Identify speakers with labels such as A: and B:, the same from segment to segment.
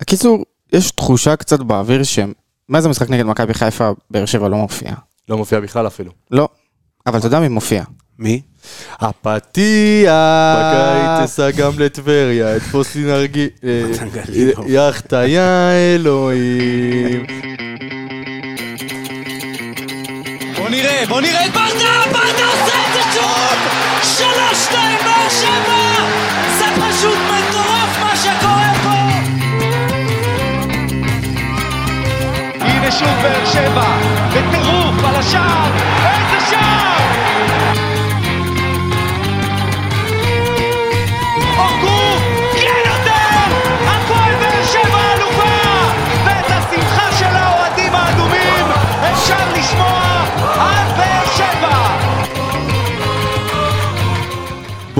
A: הקיצור, יש תחושה קצת באוויר שמאז המשחק נגד מכבי חיפה, באר שבע לא מופיע.
B: לא מופיע בכלל אפילו.
A: לא. אבל אתה יודע מי מופיע.
C: מי?
B: הפתיח! בקיץ אסע גם לטבריה, אתפוס לי נרגיל...
C: גלינו.
B: יאכטה יא אלוהים.
D: בוא נראה, בוא נראה את ברדה, ברדה עושה את זה שוב! שלוש, שתיים, באר שבע! שוב באר שבע, בטירוף על השער! איזה שער!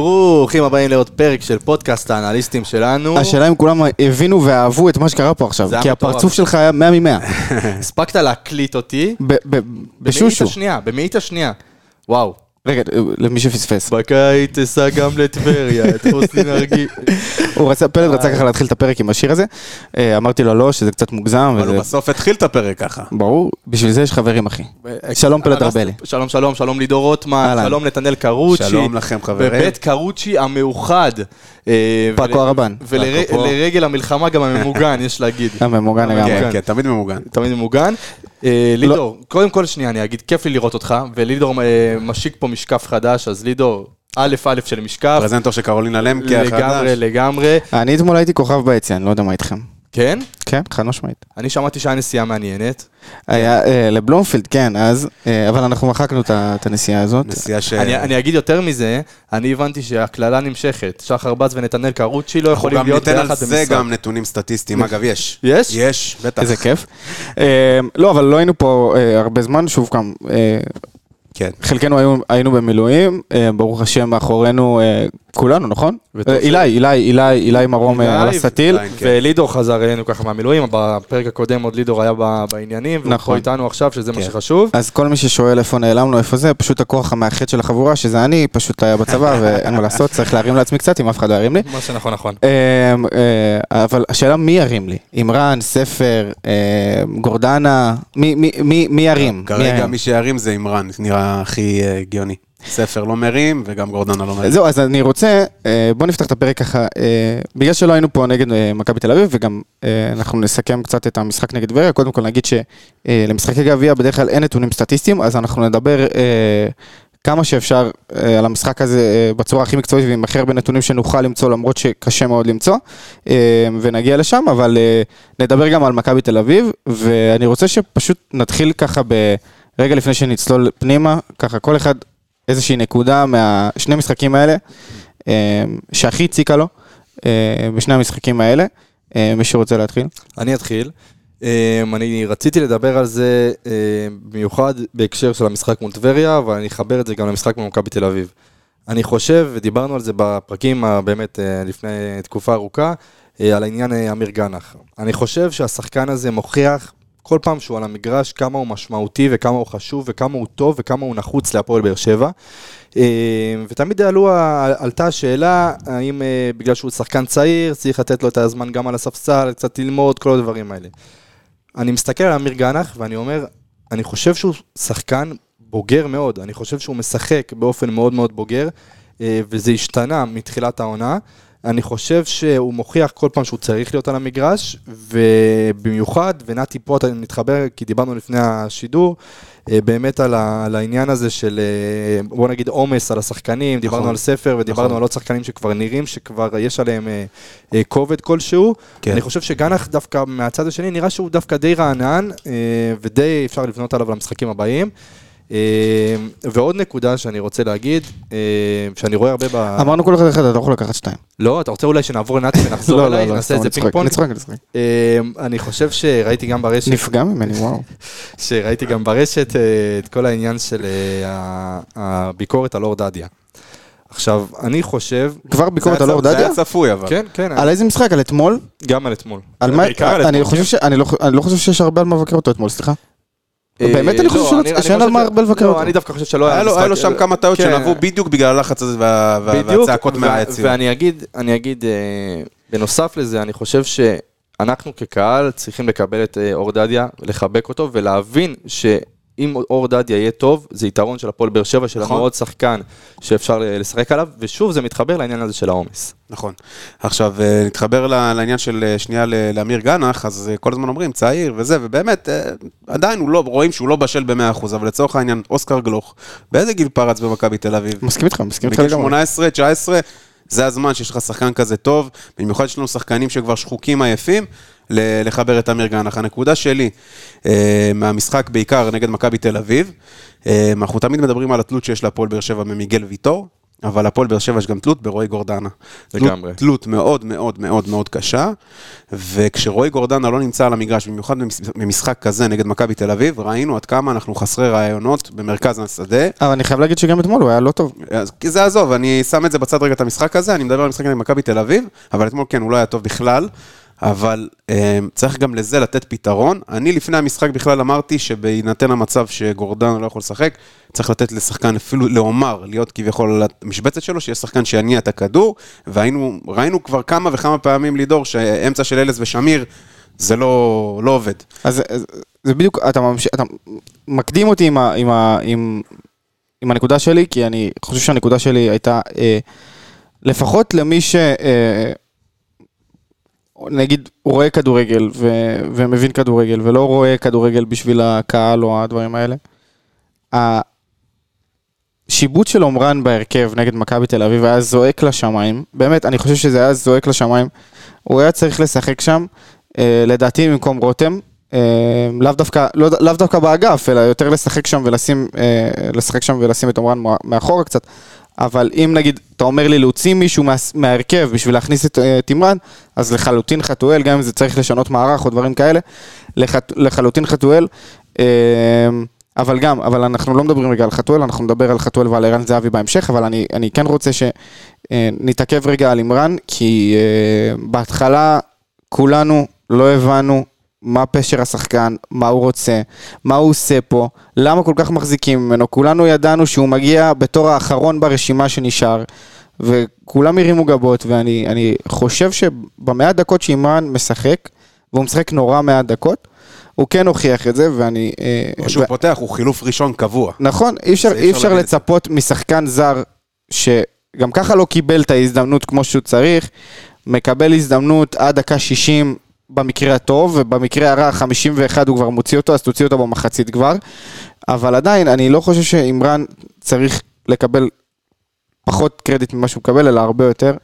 B: ברוכים הבאים לעוד פרק של פודקאסט האנליסטים שלנו.
A: השאלה אם כולם הבינו ואהבו את מה שקרה פה עכשיו. כי. הפרצוף שלך היה 100 מ-100.
B: הספקת להקליט אותי.
A: ב- ב-
B: במאית
A: בשושו.
B: השנייה, במאית השנייה. וואו.
A: רגע, למי שפספס.
B: בקיץ אסע גם לטבריה, אתפוס לי נרגיל.
A: הוא רצה, פלד רצה ככה להתחיל את הפרק עם השיר הזה. אה, אמרתי לו לא, שזה קצת מוגזם.
C: אבל הוא בסוף התחיל את הפרק ככה.
A: ברור, בשביל זה יש חברים אחי. שלום פלד ארבלי.
B: שלום שלום, שלום לידור רוטמן. שלום נתנאל קרוצ'י.
C: שלום לכם, חברים.
B: בבית קרוצ'י המאוחד. אה,
A: פאקו הרבן.
B: ולרגל המלחמה גם הממוגן, יש להגיד.
A: גם ממוגן לגמרי.
C: כן, כן, תמיד ממוגן.
B: תמיד ממוגן. אה,
A: לא.
B: לידור, קודם כל שנייה, אני אגיד, כיף לי לראות אותך, ולידור אה, משיק פה משקף חדש, אז לידור, א' א' של משקף.
C: פרזנטור של קרולינה למקה
B: לגמרי,
C: החדש.
B: לגמרי.
A: אני אתמול הייתי כוכב ביציע, אני לא יודע מה איתכם.
B: כן?
A: כן, חד משמעית.
B: אני שמעתי שהיה נסיעה מעניינת.
A: היה אה, לבלומפילד, כן, אז, אה, אבל אנחנו מחקנו את הנסיעה הזאת.
C: נסיעה ש...
B: אני, אני אגיד יותר מזה, אני הבנתי שהקללה נמשכת. שחר בץ ונתנאל קרוצ'י לא
C: אנחנו
B: יכולים
C: גם
B: להיות
C: ניתן
B: ביחד
C: על זה
B: במשחק.
C: גם נתונים סטטיסטיים. אגב, יש.
B: יש?
C: יש, בטח.
A: איזה כיף. אה, לא, אבל לא היינו פה אה, הרבה זמן, שוב גם, אה,
C: כן.
A: חלקנו היו- היינו במילואים, אה, ברוך השם מאחורינו אה, כולנו, נכון? אה, אילי, אילי, אילי, אילי מרום אה, על הסטיל.
C: כן.
B: ולידור חזר אלינו ככה מהמילואים, בפרק הקודם עוד לידור היה בעניינים, והוא
A: נכון.
B: פה איתנו עכשיו, שזה מה
C: כן.
B: שחשוב.
A: אז כל מי ששואל איפה נעלמנו, איפה זה, פשוט הכוח המאחד של החבורה, שזה אני, פשוט היה בצבא, ואין מה לעשות, צריך להרים לעצמי קצת, אם אף אחד לא ירים לי.
B: מה שנכון נכון.
A: אה, אה, אבל השאלה מי ירים לי? אימרן, ספר, גורדנה, מי- מי- מי מי ירים? מי
C: כרגע? מי שירים זה אימרן, נראה הכי הגיוני. ספר לא מרים וגם גורדנה לא מרים.
A: זהו, אז אני רוצה, אה, בוא נפתח את הפרק ככה, אה, בגלל שלא היינו פה נגד אה, מכבי תל אביב, וגם אנחנו נסכם קצת את המשחק נגד טבריה, קודם כל נגיד שלמשחקי גביע בדרך כלל אין נתונים סטטיסטיים, אז אנחנו נדבר כמה שאפשר על המשחק הזה בצורה הכי מקצועית ועם הכי הרבה נתונים שנוכל למצוא, למרות שקשה מאוד למצוא, ונגיע לשם, אבל נדבר גם על מכבי תל אביב, ואני רוצה שפשוט נתחיל ככה ברגע לפני שנצלול פנימה, ככה כל אחד איזושהי נקודה מהשני המשחקים האלה, אה, שהכי הציקה לו אה, בשני המשחקים האלה. אה, מישהו רוצה להתחיל?
B: אני אתחיל. אני רציתי לדבר על זה במיוחד בהקשר של המשחק מול טבריה, אבל אני אחבר את זה גם למשחק מול מכבי תל אביב. אני חושב, ודיברנו על זה בפרקים באמת לפני תקופה ארוכה, על העניין אמיר גנח. אני חושב שהשחקן הזה מוכיח כל פעם שהוא על המגרש כמה הוא משמעותי וכמה הוא חשוב וכמה הוא טוב וכמה הוא נחוץ להפועל באר שבע. אה, ותמיד עלו, עלתה השאלה האם אה, בגלל שהוא שחקן צעיר צריך לתת לו את הזמן גם על הספסל, קצת ללמוד, כל הדברים האלה. אני מסתכל על אמיר גנח ואני אומר, אני חושב שהוא שחקן בוגר מאוד, אני חושב שהוא משחק באופן מאוד מאוד בוגר, אה, וזה השתנה מתחילת העונה. אני חושב שהוא מוכיח כל פעם שהוא צריך להיות על המגרש, ובמיוחד, ונתי פה אתה מתחבר, כי דיברנו לפני השידור, אה, באמת על, ה, על העניין הזה של, אה, בוא נגיד, עומס על השחקנים, דיברנו
C: נכון.
B: על ספר ודיברנו
C: נכון.
B: על עוד שחקנים שכבר נראים, שכבר יש עליהם אה, כובד כלשהו.
C: כן.
B: אני חושב שגנח דווקא מהצד השני נראה שהוא דווקא די רענן, ודי אפשר לבנות עליו למשחקים הבאים. אה, ועוד נקודה שאני רוצה להגיד, אה, שאני רואה הרבה ב...
A: אמרנו כל אחד אחד, אתה לא יכול לקחת שתיים.
B: לא, אתה רוצה אולי שנעבור לנתי ונחזור
A: לא,
B: אליי,
A: לא, לא,
B: נעשה איזה
A: אני
B: פינג פונג?
A: צוחק, אני צוחק.
B: אה, אני חושב שראיתי גם ברשת,
A: נפגע ממני, וואו.
B: שראיתי גם ברשת את כל העניין של הביקורת על אור דדיה. עכשיו, אני חושב,
A: כבר ביקורת
C: זה
A: על אור
C: צ- זה
A: דדיה?
C: היה צפוי אבל.
B: כן, כן,
A: על איזה משחק? על אתמול?
B: גם על אתמול.
A: על מה?
B: בעיקר על
A: אני
B: אתמול,
A: חושב. ש... אני אני לא חושב שיש הרבה על מה לבקר אותו אתמול, סליחה.
B: אה,
A: באמת אני חושב
B: לא, אני
A: שאין על
B: חושב
A: מה
B: ש-
A: הרבה לבקר
B: לא,
A: אותו.
B: אני דווקא חושב שלא
C: היה לו-
B: משחק-
C: היה לו שם כמה טעויות
B: כן.
C: שנבעו בדיוק בגלל הלחץ הזה והצעקות מהיציאות.
B: ואני אגיד, אני אגיד, אה, בנוסף לזה, אני חושב אנחנו כקהל צריכים לקבל את אה, אור דדיה, לחבק אותו ולהבין שאם אור דדיה יהיה טוב, זה יתרון של הפועל באר שבע, של
C: נכון.
B: עוד שחקן שאפשר ל- לשחק עליו, ושוב זה מתחבר לעניין הזה של העומס.
C: נכון. עכשיו, אה, נתחבר לעניין של אה, שנייה לאמיר גנח, אז אה, כל הזמן אומרים, צעיר וזה, ובאמת, אה, עדיין הוא לא, רואים שהוא לא בשל ב-100%, אבל לצורך העניין, אוסקר גלוך, באיזה גיל פרץ במכבי תל אביב?
A: מסכים איתך, מסכים איתך
C: בגיל
A: לגמרי.
C: 18, 19, זה הזמן שיש לך שחקן כזה טוב, במיוחד יש לנו שחקנים שכבר שחוקים עייפים, לחבר את אמיר גנח. הנקודה שלי, אה, מהמשחק בעיקר נגד מכבי תל אביב, אה, אנחנו תמיד מדברים על התלות שיש להפועל באר שבע ממיגל ויטור, אבל הפועל באר שבע יש גם תלות ברועי גורדנה.
B: לגמרי.
C: תלות, תלות מאוד מאוד מאוד מאוד קשה, וכשרועי גורדנה לא נמצא על המגרש, במיוחד במש- במשחק כזה נגד מכבי תל אביב, ראינו עד כמה אנחנו חסרי רעיונות במרכז השדה.
A: אבל אני חייב להגיד שגם אתמול הוא היה לא טוב.
C: אז כי זה עזוב, אני שם את זה בצד רגע את המשחק הזה, אני מדבר על המשחק נגד מכבי תל אביב, אבל אתמול כן, הוא לא היה טוב בכלל, אבל אה, צריך גם לזה לתת פתרון. אני לפני המשחק בכלל אמרתי שבהינתן המצב שגורדן לא יכול לשחק, צריך לתת לשחקן אפילו לעומר, להיות כביכול על המשבצת שלו, שיהיה שחקן שיניע את הכדור, והיינו, ראינו כבר כמה וכמה פעמים לידור שאמצע של אלס ושמיר, זה לא, לא עובד.
A: אז זה בדיוק, אתה, ממש, אתה מקדים אותי עם, ה, עם, ה, עם, עם הנקודה שלי, כי אני חושב שהנקודה שלי הייתה, אה, לפחות למי ש... אה, נגיד, רואה כדורגל ו, ומבין כדורגל, ולא רואה כדורגל בשביל הקהל או הדברים האלה, השיבוט של עומרן בהרכב נגד מכבי תל אביב היה זועק לשמיים, באמת, אני חושב שזה היה זועק לשמיים, הוא היה צריך לשחק שם, אה, לדעתי במקום רותם, אה, לאו דווקא, לא, לאו דווקא באגף, אלא יותר לשחק שם ולשים, אה, לשחק שם ולשים את עומרן מאחורה קצת. אבל אם נגיד, אתה אומר לי להוציא מישהו מה, מההרכב בשביל להכניס את אה, תמרן, אז לחלוטין חתואל, גם אם זה צריך לשנות מערך או דברים כאלה, לחלוטין חתואל. אה, אבל גם, אבל אנחנו לא מדברים רגע על חתואל, אנחנו נדבר על חתואל ועל ערן זהבי בהמשך, אבל אני, אני כן רוצה שנתעכב רגע על עמרן, כי אה, בהתחלה כולנו לא הבנו מה פשר השחקן, מה הוא רוצה, מה הוא עושה פה, למה כל כך מחזיקים ממנו. כולנו ידענו שהוא מגיע בתור האחרון ברשימה שנשאר, וכולם הרימו גבות, ואני אני חושב שבמעט דקות שעמרן משחק, והוא משחק נורא מעט דקות, הוא כן הוכיח את זה, ואני... אה,
C: כשהוא
A: ו-
C: פותח, הוא חילוף ראשון קבוע.
A: נכון, אי אפשר,
C: אי אפשר את זה.
A: לצפות משחקן זר שגם ככה לא קיבל את ההזדמנות כמו שהוא צריך, מקבל הזדמנות עד דקה 60 במקרה הטוב, ובמקרה הרע 51 הוא כבר מוציא אותו, אז תוציא אותו במחצית כבר. אבל עדיין, אני לא חושב שעמרן צריך לקבל פחות קרדיט ממה שהוא מקבל, אלא הרבה יותר,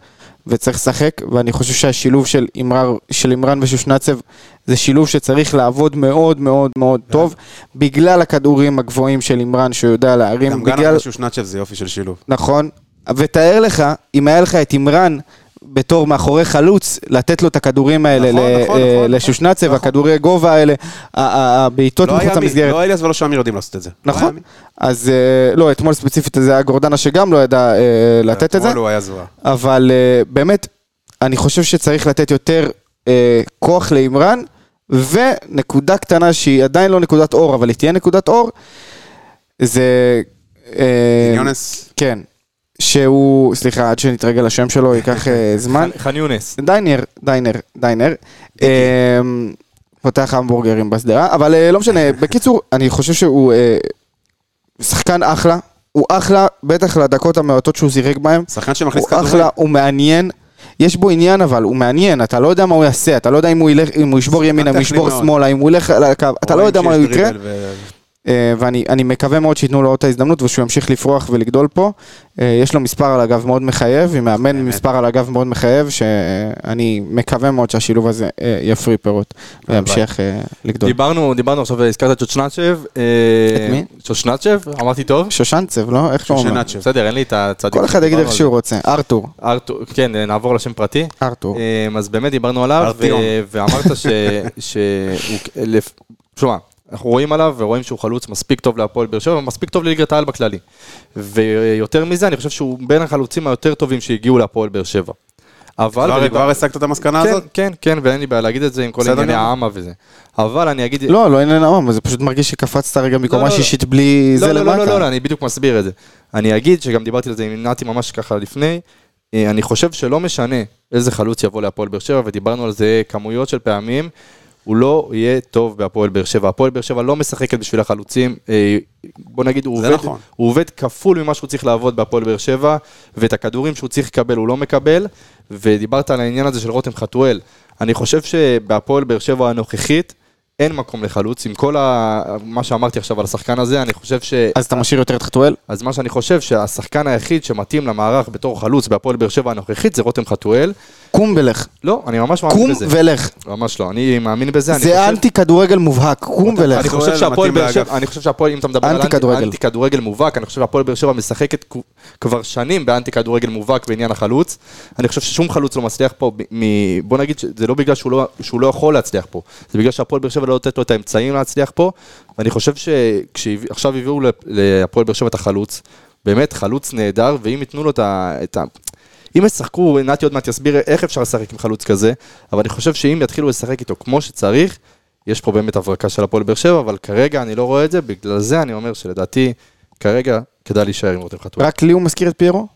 A: וצריך לשחק, ואני חושב שהשילוב של עמרן, של עמרן ושושנצב זה שילוב שצריך לעבוד מאוד מאוד מאוד טוב, בגלל הכדורים הגבוהים של עמרן שהוא יודע להרים,
C: גם
A: בגלל...
C: ושושנצ'ב זה יופי של שילוב.
A: נכון, ותאר לך, אם היה לך את עמרן בתור מאחורי חלוץ, לתת לו את הכדורים האלה
C: נכון,
A: ל-
C: נכון,
A: אה,
C: נכון,
A: לשושנצב,
C: נכון.
A: הכדורי גובה האלה, הבעיטות
C: לא
A: מחוץ למסגרת.
C: לא אליאס ולא שמיר יודעים לעשות את זה. לא
A: נכון. אז אה, לא, אתמול ספציפית זה היה גורדנה שגם לא ידע אה, לתת את זה,
C: אתמול הוא היה זרוע.
A: אבל באמת, אני חושב שצריך לתת יותר כוח לעמרן, ונקודה קטנה שהיא עדיין לא נקודת אור, אבל היא תהיה נקודת אור, זה...
C: יונס,
A: כן, שהוא, סליחה, עד שנתרגל לשם שלו, ייקח אה, זמן.
B: חן- יונס.
A: דיינר, דיינר, דיינר. אה, פותח המבורגרים בשדרה, אבל אה, לא משנה, בקיצור, אני חושב שהוא אה, שחקן אחלה, הוא אחלה, בטח לדקות המעטות שהוא שיחק בהם.
C: שחקן שמכניס
A: הוא
C: כדורים.
A: אחלה, הוא מעניין. יש בו עניין אבל, הוא מעניין, אתה לא יודע מה הוא יעשה, אתה לא יודע אם הוא ילך, אם הוא ישבור ימינה, אם הוא ישבור. שמאלה, אם הוא ילך על הקו, אתה לא יודע מה יקרה. אה, ואני אני מקווה מאוד שייתנו לו עוד את ההזדמנות ושהוא ימשיך לפרוח ולגדול פה. אה, יש לו מספר על הגב מאוד מחייב, עם מאמן עם מספר על הגב מאוד מחייב, שאני מקווה מאוד שהשילוב הזה אה, יפרי פירות וימשיך לגדול.
B: דיברנו, דיברנו עכשיו, הזכרת את צ'וצ'נצ'ב.
A: את מי?
B: צ'וצ'נצ'ב, אמרתי טוב?
A: שושנצב, לא? איך קוראים לו?
C: שושנצ'ב.
B: בסדר, אין לי את הצדיק.
A: כל אחד יגיד איך שהוא רוצה. ארתור.
B: ארתור, כן, נעבור לשם פרטי.
A: ארתור.
B: אז באמת דיברנו עליו, ואמרת ש- שהוא... תשמע, אנחנו רואים עליו ורואים שהוא חלוץ מספיק טוב להפועל באר שבע, ומספיק טוב לליגת העל בכללי. ויותר מזה, אני חושב שהוא בין החלוצים היותר טובים שהגיעו להפועל באר שבע. אבל...
C: כבר- כבר הסקת את המסקנה
B: כן,
C: הזאת?
B: כן, כן, ואין לי בעיה להגיד את זה עם כל ענייני. העמה וזה. אבל אני אגיד...
A: לא, לא עניין העם, זה פשוט מרגיש שקפצת רגע מקומה
B: לא, לא.
A: שישית בלי זה
B: לא, לא,
A: למטה.
B: לא, לא, לא, אני בדיוק מסביר את זה. אני אגיד שגם דיברתי על זה עם נתי ממש ככה לפני, אה, אני חושב שלא משנה איזה חלוץ יבוא להפועל באר שבע, ודיברנו על זה כמויות של פעמים. הוא לא יהיה טוב בהפועל באר שבע. הפועל באר שבע לא משחקת בשביל החלוצים. אה, בוא נגיד, הוא עובד,
C: נכון.
B: הוא עובד כפול ממה שהוא צריך לעבוד בהפועל באר שבע, ואת הכדורים שהוא צריך לקבל הוא לא מקבל. ודיברת על העניין הזה של רותם חתואל. אני חושב שבהפועל באר שבע הנוכחית, אין מקום לחלוץ. עם כל ה... מה שאמרתי עכשיו על השחקן הזה, אני חושב ש...
A: אז אתה משאיר יותר את חתואל?
B: אז מה שאני חושב שהשחקן היחיד שמתאים למערך בתור חלוץ בהפועל באר שבע הנוכחית זה רותם חתואל.
A: קום ולך.
B: לא, אני ממש מאמין
A: קום
B: בזה.
A: ולך.
B: ממש לא, אני מאמין בזה. אני
A: זה
B: חושב-
A: אנטי כדורגל מובהק, קום
B: אני
A: ולך.
B: חושב
C: חתואל
B: שהפועל באר שבע. אני חושב שהפועל, אם אתה מדבר על
A: אנטי
B: אנטי-
A: כדורגל.
B: אנטי כדורגל מובהק, אני חושב שהפועל באר שבע משחקת כבר שנים באנטי כדורגל מובהק בעניין החלוץ. אני חושב ששום חלוץ לא מצליח פה, מ- בוא נגיד שזה לא בגלל שהוא לא- שהוא לא יכול להצליח פה, זה בגלל שהפועל באר שבע לא נותנת לו את האמצעים להצליח פה, ואני חושב שכשעכשיו הביאו להפועל באר שבע את החלוץ, באמת חלוץ נהדר, ואם ייתנו לו את ה... את ה- אם ישחקו, נתי עוד מעט יסביר איך אפשר לשחק עם חלוץ כזה, אבל אני חושב שאם יתחילו לשחק איתו כמו שצריך, יש פה באמת הברקה של הפועל באר שבע, אבל כרגע אני לא רואה את זה, בגלל זה אני אומר שלדעתי, כרגע כדאי להישאר עם רותם חתואל.
A: רק לי הוא מזכיר את פיירו?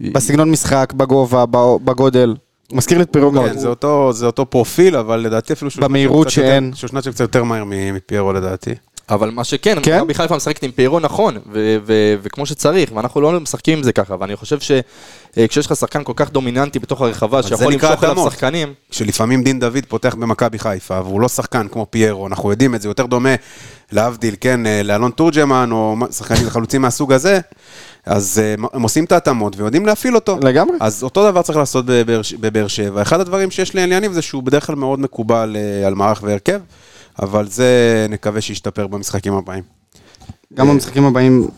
A: בסגנון משחק, בגובה, בגודל. מזכיר לי את פיירו גם.
C: כן, זה אותו, זה אותו פרופיל, אבל לדעתי אפילו
A: במהירות שאין.
C: שושנצ'ב קצת יותר מהר מפיירו לדעתי.
B: אבל מה שכן,
A: כן?
B: מכבי חיפה משחקת עם פיירו נכון, ו- ו- וכמו שצריך, ואנחנו לא משחקים עם זה ככה, ואני חושב שכשיש לך שחקן כל כך דומיננטי בתוך הרחבה, שיכול למשוך עליו. שחקנים,
C: שלפעמים דין דוד פותח במכבי חיפה, והוא לא שחקן כמו פיירו, אנחנו יודעים את זה, יותר דומה להבדיל, כן, אה, לאלון תורג'מן, או שחקנים חלוצים מהסוג הזה, אז אה, הם עושים את ההתאמות ויודעים להפעיל אותו.
A: לגמרי.
C: אז אותו דבר צריך לעשות בבאר, שבע. אחד הדברים שיש לי עניינים זה שהוא בדרך כלל מאוד מקובל אה, על מערך והרכב, אבל זה נקווה שישתפר במשחקים הבאים.
A: גם במשחקים הבאים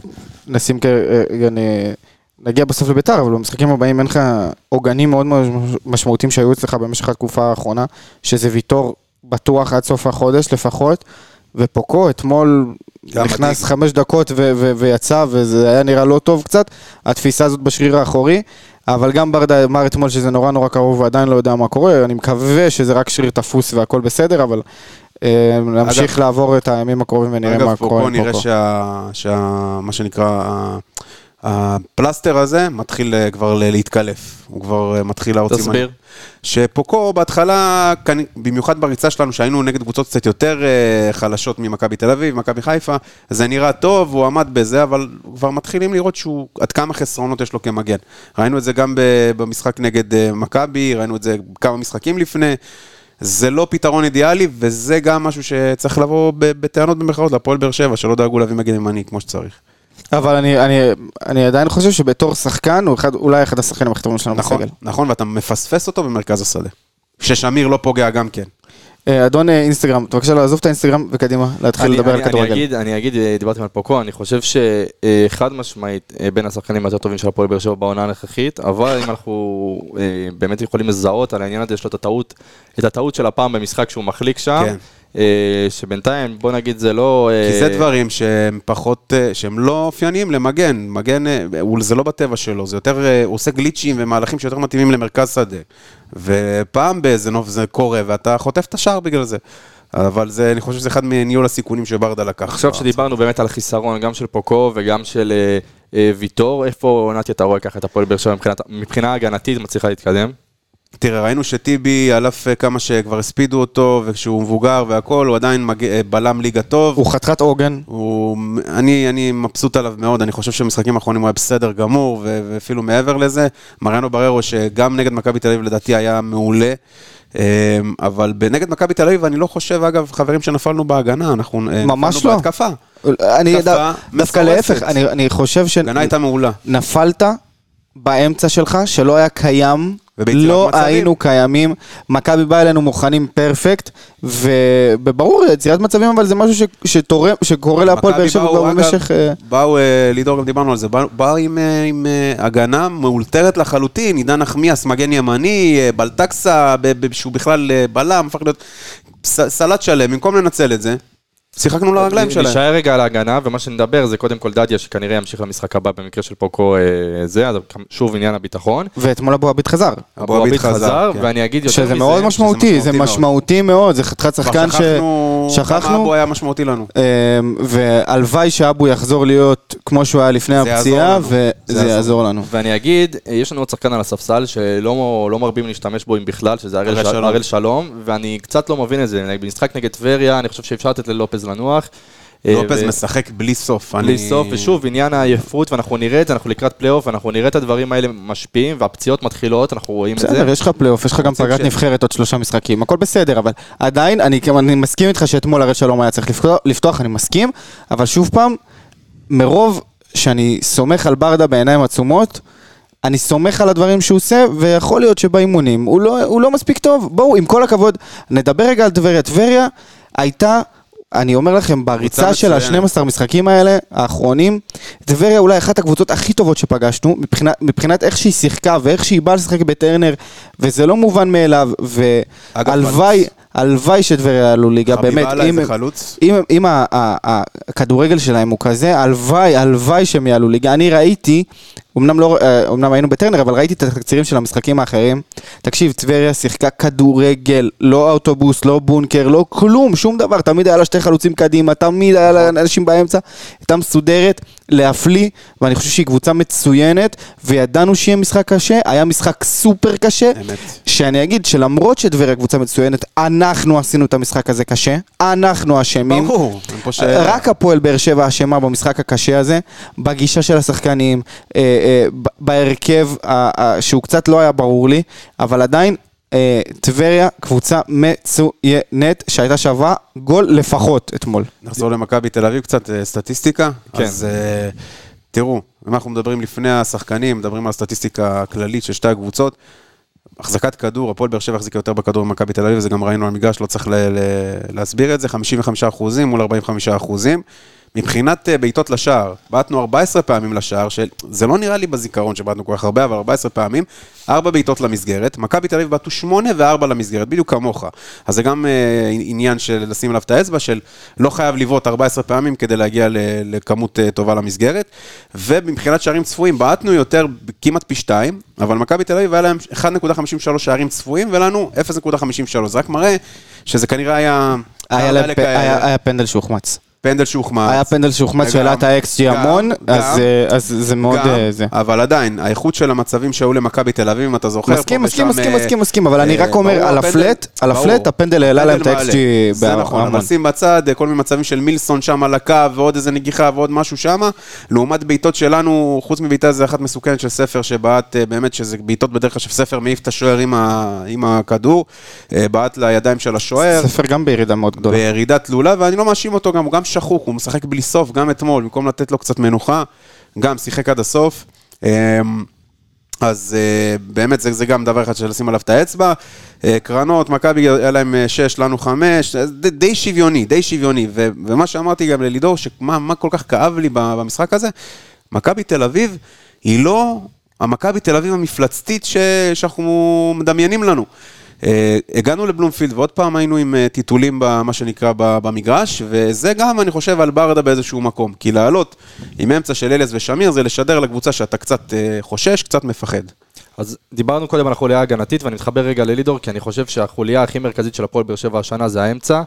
A: נשים כ... אה, נ- נגיע בסוף לביתר, אבל במשחקים הבאים אין לך עוגנים מאוד משמעותיים שהיו אצלך במשך התקופה האחרונה, שזה ויטור בטוח עד סוף החודש לפחות, ופוקו אתמול נכנס
C: מדאיג.
A: חמש דקות ו- ו- ויצא, וזה היה נראה לא טוב קצת, התפיסה הזאת בשריר האחורי, אבל גם ברדה אמר אתמול שזה נורא נורא קרוב ועדיין לא יודע מה קורה, אני מקווה שזה רק שריר תפוס והכל בסדר, אבל אה, נמשיך לעבור את הימים הקרובים ונראה מה
C: אגב, פה,
A: קורה
C: פה
A: עם
C: נראה. שה, שה... מה שנקרא, הפלסטר הזה מתחיל אה, כבר להתקלף. הוא כבר אה, מתחיל להוציא...
B: תסביר.
C: שפוקו בהתחלה, במיוחד בריצה שלנו, שהיינו נגד קבוצות קצת יותר אה, חלשות ממכבי תל אביב, מכבי חיפה, זה נראה טוב, הוא עמד בזה, אבל כבר מתחילים לראות שהוא, עד כמה חסרונות יש לו כמגן. ראינו את זה גם ב- במשחק נגד אה, מכבי, ראינו את זה כמה משחקים לפני. זה לא פתרון אידיאלי, וזה גם משהו שצריך לבוא בטענות במרכאות להפועל באר שבע, שלא דאגו להביא מגן ימני כמו שצריך.
A: אבל אני, אני, אני עדיין חושב שבתור שחקן הוא אחד, אולי אחד השחקנים הכי טובים שלנו
C: נכון,
A: בסגל.
C: נכון, ואתה מפספס אותו במרכז השדה. ששמיר לא פוגע גם כן.
A: אה, אדון אה, אינסטגרם, בבקשה לעזוב את האינסטגרם וקדימה, להתחיל
B: אני-
A: לדבר על
B: אני- אני
A: כדורגל.
B: אגיד, אני אגיד, אה, דיברתם על פוקו, אני חושב שחד משמעית בין השחקנים היותר טובים של הפועל באר שבע בעונה הנוכחית, אבל אם אנחנו באמת יכולים לזהות על העניין הזה, יש לו את הטעות, את הטעות של הפעם במשחק שהוא מחליק שם,
C: כן.
B: אה, שבינתיים, בוא נגיד, זה לא...
C: כי
B: אה,
C: זה דברים שהם פחות, אה, שהם לא אופייניים למגן. מגן, זה לא בטבע שלו, זה יותר, הוא עושה גליצ'ים ומהלכים שיותר מתאימים למרכז שדה. ופעם באיזה נוף זה קורה, ואתה חוטף את השער בגלל זה. אבל זה, אני חושב שזה אחד מניהול הסיכונים שברדה לקח.
B: עכשיו שדיברנו באמת על החיסרון, גם של פוקו וגם של אה, אה, ויטור, איפה נתי אתה רואה ככה את הפועל באר שבע מבחינה הגנתית מצליחה להתקדם?
C: תראה, ראינו שטיבי, על אף אה, כמה שכבר הספידו אותו, וכשהוא מבוגר והכול, הוא עדיין מג... אה, בלם ליגה טוב.
A: הוא חתיכת עוגן,
C: הוא, אני, אני מבסוט עליו מאוד, אני חושב שבמשחקים האחרונים הוא היה בסדר גמור, ו- ואפילו מעבר לזה, מריאנו בררו, שגם נגד מכבי תל אביב לדעתי היה מעולה, אמ, אבל נגד מכבי תל אביב, אני לא חושב, אגב, חברים שנפלנו בהגנה, אנחנו אה, נפלנו
A: לא.
C: בהתקפה.
A: אני
C: התקפה
A: דו- דווקא. להפך, אני, אני חושב
C: ההגנה הייתה מעולה.
A: שנפלת באמצע שלך, שלא היה קיים, לא
C: מצבים.
A: היינו קיימים, מכבי בא אלינו מוכנים פרפקט, וברור, יצירת מצבים, אבל זה משהו ש, שתורם, שקורה להפועל באר שבע כבר במשך... אה,
C: באו, אה, לידור, גם דיברנו על זה, באו, באו עם, אה, עם הגנה מאולתרת לחלוטין, עידן נחמיאס, מגן ימני, בלטקסה, שהוא בכלל בלם, הפך להיות סלט שלם, במקום לנצל את זה, שיחקנו לרגליים שלהם.
B: נשאר רגע על ההגנה, ומה שנדבר זה קודם כל דדיה, שכנראה ימשיך למשחק הבא במקרה של פוקו אה, זה, אז שוב עניין הביטחון.
A: ואתמול אבו עביד חזר.
C: אבו עביד חזר, כן.
B: ואני אגיד יותר
A: שזה
B: מזה,
A: מאוד משמעותי, זה
C: משמעותי מאוד.
A: מאוד, זה חתיכת שחקן ש...
C: שכחנו אבו היה משמעותי לנו.
A: אמ, והלוואי שאבו יחזור להיות כמו שהוא היה לפני הפציעה. וזה
C: זה יעזור.
A: יעזור לנו.
B: ואני אגיד, יש לנו עוד שחקן על הספסל שלא לא מרבים להשתמש בו אם בכלל, שזה. הראל
C: שלום,
B: ואני קצת לא מבין את זה. במשחק נגד טבריה, אני חושב שאפשר לתת ללופז לנוח. אה,
C: לופז
B: ו-
C: משחק בלי סוף.
B: בלי
C: אני-
B: סוף, ושוב, עניין העייפות, ואנחנו נראה את זה, אנחנו לקראת פלייאוף, ואנחנו נראה את הדברים האלה משפיעים, והפציעות מתחילות, אנחנו רואים את זה.
A: בסדר, יש לך פלייאוף, יש לך גם פגרת
C: ש-
A: נבחרת עוד שלושה משחקים, הכל בסדר, אבל עדיין, אני אני מסכים איתך שאתמול הראל שלום היה צריך לפתוח- לפתוח, אני מסכים, אבל שוב פעם, מרוב שאני סומך על ברדה בעיניים עצומות, אני סומך על הדברים שהוא עושה, ויכול להיות שבאימונים הוא לא, הוא לא מספיק טוב. בואו, עם כל הכבוד, נדבר רגע על טבריה. טבריה הייתה, אני אומר לכם, בריצה של
C: מצוינת.
A: ה-12 משחקים האלה, האחרונים, טבריה אולי אחת הקבוצות הכי טובות שפגשנו, מבחינת, מבחינת איך שהיא שיחקה ואיך שהיא באה לשחק בטרנר, וזה לא מובן מאליו, והלוואי, הלוואי שטבריה יעלו ליגה, באמת,
C: חביבה עליי
A: אם,
C: זה חלוץ.
A: אם, אם ה- הכדורגל שלהם הוא כזה, הלוואי, הלוואי שהם יעלו ליגה. אני ראיתי, אמנם, לא, אה, אמנם היינו בטרנר, אבל ראיתי את התקצירים של המשחקים האחרים. תקשיב, טבריה שיחקה כדורגל, לא אוטובוס, לא בונקר, לא כלום, שום דבר. תמיד היה לה שתי חלוצים קדימה, תמיד היה לה אנשים באמצע. הייתה מסודרת, להפליא, ואני חושב שהיא קבוצה מצוינת, וידענו שיהיה משחק קשה, היה משחק סופר קשה.
C: אמת.
A: שאני אגיד שלמרות שטבריה קבוצה מצוינת, אנחנו עשינו את המשחק הזה קשה, אנחנו אשמים.
C: ברור.
A: רק הפועל באר שבע אשמה במשחק הקשה הזה, בגישה של השחקנים, אה, אה, בהרכב אה, אה, שהוא קצת לא היה ברור לי, אבל עדיין אה, טבריה קבוצה מצוינת שהייתה שווה גול לפחות אתמול.
C: נחזור למכבי תל אביב קצת, אה, סטטיסטיקה.
B: כן.
C: אז אה, תראו, אם אנחנו מדברים לפני השחקנים, מדברים על הסטטיסטיקה הכללית של שתי הקבוצות. החזקת כדור, הפועל באר שבע החזיקה יותר בכדור ממכבי תל אביב, זה גם ראינו על המגרש, לא צריך ל- ל- להסביר את זה, 55 אחוזים מול 45 אחוזים. מבחינת אה, בעיטות לשער, בעטנו 14 פעמים לשער, שזה לא נראה לי בזיכרון שבעטנו כל כך הרבה, אבל 14 פעמים, 4 בעיטות למסגרת, מכבי תל אביב בעטו 8 ו-4 למסגרת, בדיוק כמוך. אז זה גם אה, עניין של לשים עליו את האצבע, של לא חייב לבעוט 14 פעמים כדי להגיע לכמות אה, טובה למסגרת. ומבחינת שערים צפויים, בעטנו יותר, כמעט פי 2, אבל מכבי תל אביב היה להם 1.53 שערים צפויים, ולנו 0.53, זה רק מראה שזה כנראה היה...
A: היה להם
C: חלק
A: פ-
C: היה-
A: היה היה פנדל שהוחמץ.
C: פנדל שהוחמץ.
A: היה פנדל שהוחמץ שהעלה את ה-XG המון, אז אה, אז זה מאוד...
C: גם,
A: אה, זה.
C: אבל עדיין, האיכות של המצבים שהיו למכבי תל אביב, אם אתה זוכר,
A: מסכים, מסכים, מסכים,
C: אה,
A: מסכים, מסכים, אבל אני רק אומר, על הפלט, על. הפלט, הפנדל העלה להם את ה-XG
C: מעלה. זה נכון,
A: בהמון.
C: אבל שים בצד כל מיני מצבים של מילסון שם על הקו, ועוד איזה נגיחה ועוד משהו שם, לעומת בעיטות שלנו, חוץ מבעיטה זה אחת מסוכנת של ספר, שבעט באמת, שזה בעיטות בדרך כלל שספר מעיף את השוער עם הכדור, בעט לידיים של השוער.
A: ספר גם בירידה מאוד גדולה.
C: בירידה תלולה, ואני לא מאשים אותו גם, הוא גם שחוק, הוא משחק בלי סוף, גם אתמול, במקום לתת לו קצת מנוחה, גם שיחק עד הסוף. אמ, אז אה, באמת זה, זה גם דבר אחד של לשים עליו את האצבע. אה, קרנות, מכבי היה להם 6, לנו 5, די, די שוויוני, די שוויוני. ו, ומה שאמרתי גם ללידור, שמה מה כל כך כאב לי במשחק הזה, מכבי תל אביב היא לא המכבי תל אביב המפלצתית ש, שאנחנו מדמיינים לנו. אה, הגענו לבלומפילד ועוד פעם היינו עם אה, טיטולים במה שנקרא במגרש, וזה גם, אני חושב, על ברדה באיזשהו מקום. כי לעלות עם אמצע של אליאס ושמיר זה לשדר לקבוצה שאתה קצת אה, חושש, קצת מפחד.
B: אז דיברנו קודם על החוליה ההגנתית, ואני מתחבר רגע ללידור, כי אני חושב שהחוליה הכי מרכזית של הפועל באר שבע השנה זה האמצע.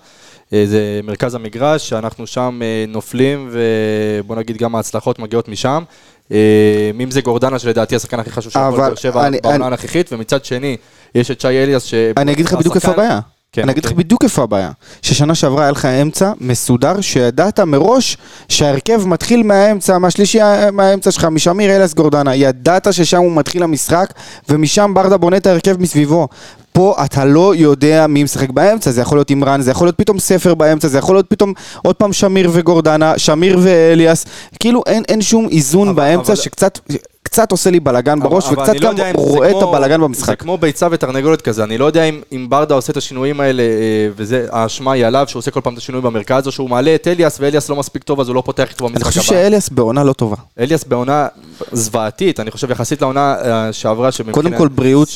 B: זה מרכז המגרש, שאנחנו שם נופלים, ובוא נגיד גם ההצלחות מגיעות משם. אה, אם זה גורדנה, שלדעתי השחקן הכי חשוב של באר שבע בעונה הנוכחית, ומצד שני, יש את שי אליאס, ש...
A: אני אגיד לך בדיוק איפה הבעיה.
B: כן,
A: אני אגיד לך
B: אוקיי.
A: בדיוק איפה הבעיה. ששנה שעברה היה לך אמצע מסודר, שידעת מראש שההרכב מתחיל מהאמצע, מהשלישי מהאמצע שלך, משמיר אלס גורדנה. ידעת ששם הוא מתחיל המשחק, ומשם ברדה בונה את ההרכב מסביבו. פה אתה לא יודע מי משחק באמצע, זה יכול להיות אימרן, זה יכול להיות פתאום ספר באמצע, זה יכול להיות פתאום עוד פעם שמיר וגורדנה, שמיר ואליאס, כאילו אין, אין שום איזון
B: אבל-
A: באמצע
B: אבל-
A: שקצת קצת עושה לי בלאגן בראש,
B: אבל
A: וקצת
B: אני לא
A: גם
B: זה
A: רואה את
B: כמו-
A: הבלאגן
B: זה
A: במשחק.
B: כמו ביצה ותרנגולת כזה, אני לא יודע אם, אם ברדה עושה את השינויים האלה, אה, וזה, האשמה היא עליו, שהוא עושה כל פעם את השינוי במרכז, או שהוא מעלה את אליאס, ואליאס לא מספיק טוב, אז הוא לא פותח איתו
A: אני
B: במשחק
A: חושב
B: הבא.
A: שאליאס בעונה לא טובה.
B: אליאס בעונה זוועתית, אני חושב, יחסית לעונה אה, שעברה, שמבחינת...
A: קודם כל בריאות,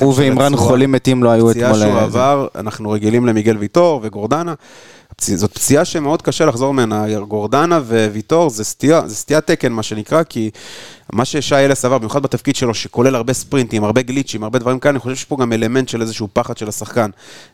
A: הוא ואימרן חולים מתים לא היו
C: פציעה
A: אתמול.
C: שהוא
A: אה,
C: עבר, אנחנו רגילים למיגל ויטור וגורדנה. זאת פציעה שמאוד קשה לחזור ממנה, גורדנה וויטור זה סטייה, זה סטיית תקן מה שנקרא, כי מה ששי אלס עבר, במיוחד בתפקיד שלו, שכולל הרבה ספרינטים, הרבה גליצ'ים, הרבה דברים כאלה, אני חושב שיש פה גם אלמנט של איזשהו פחד של השחקן,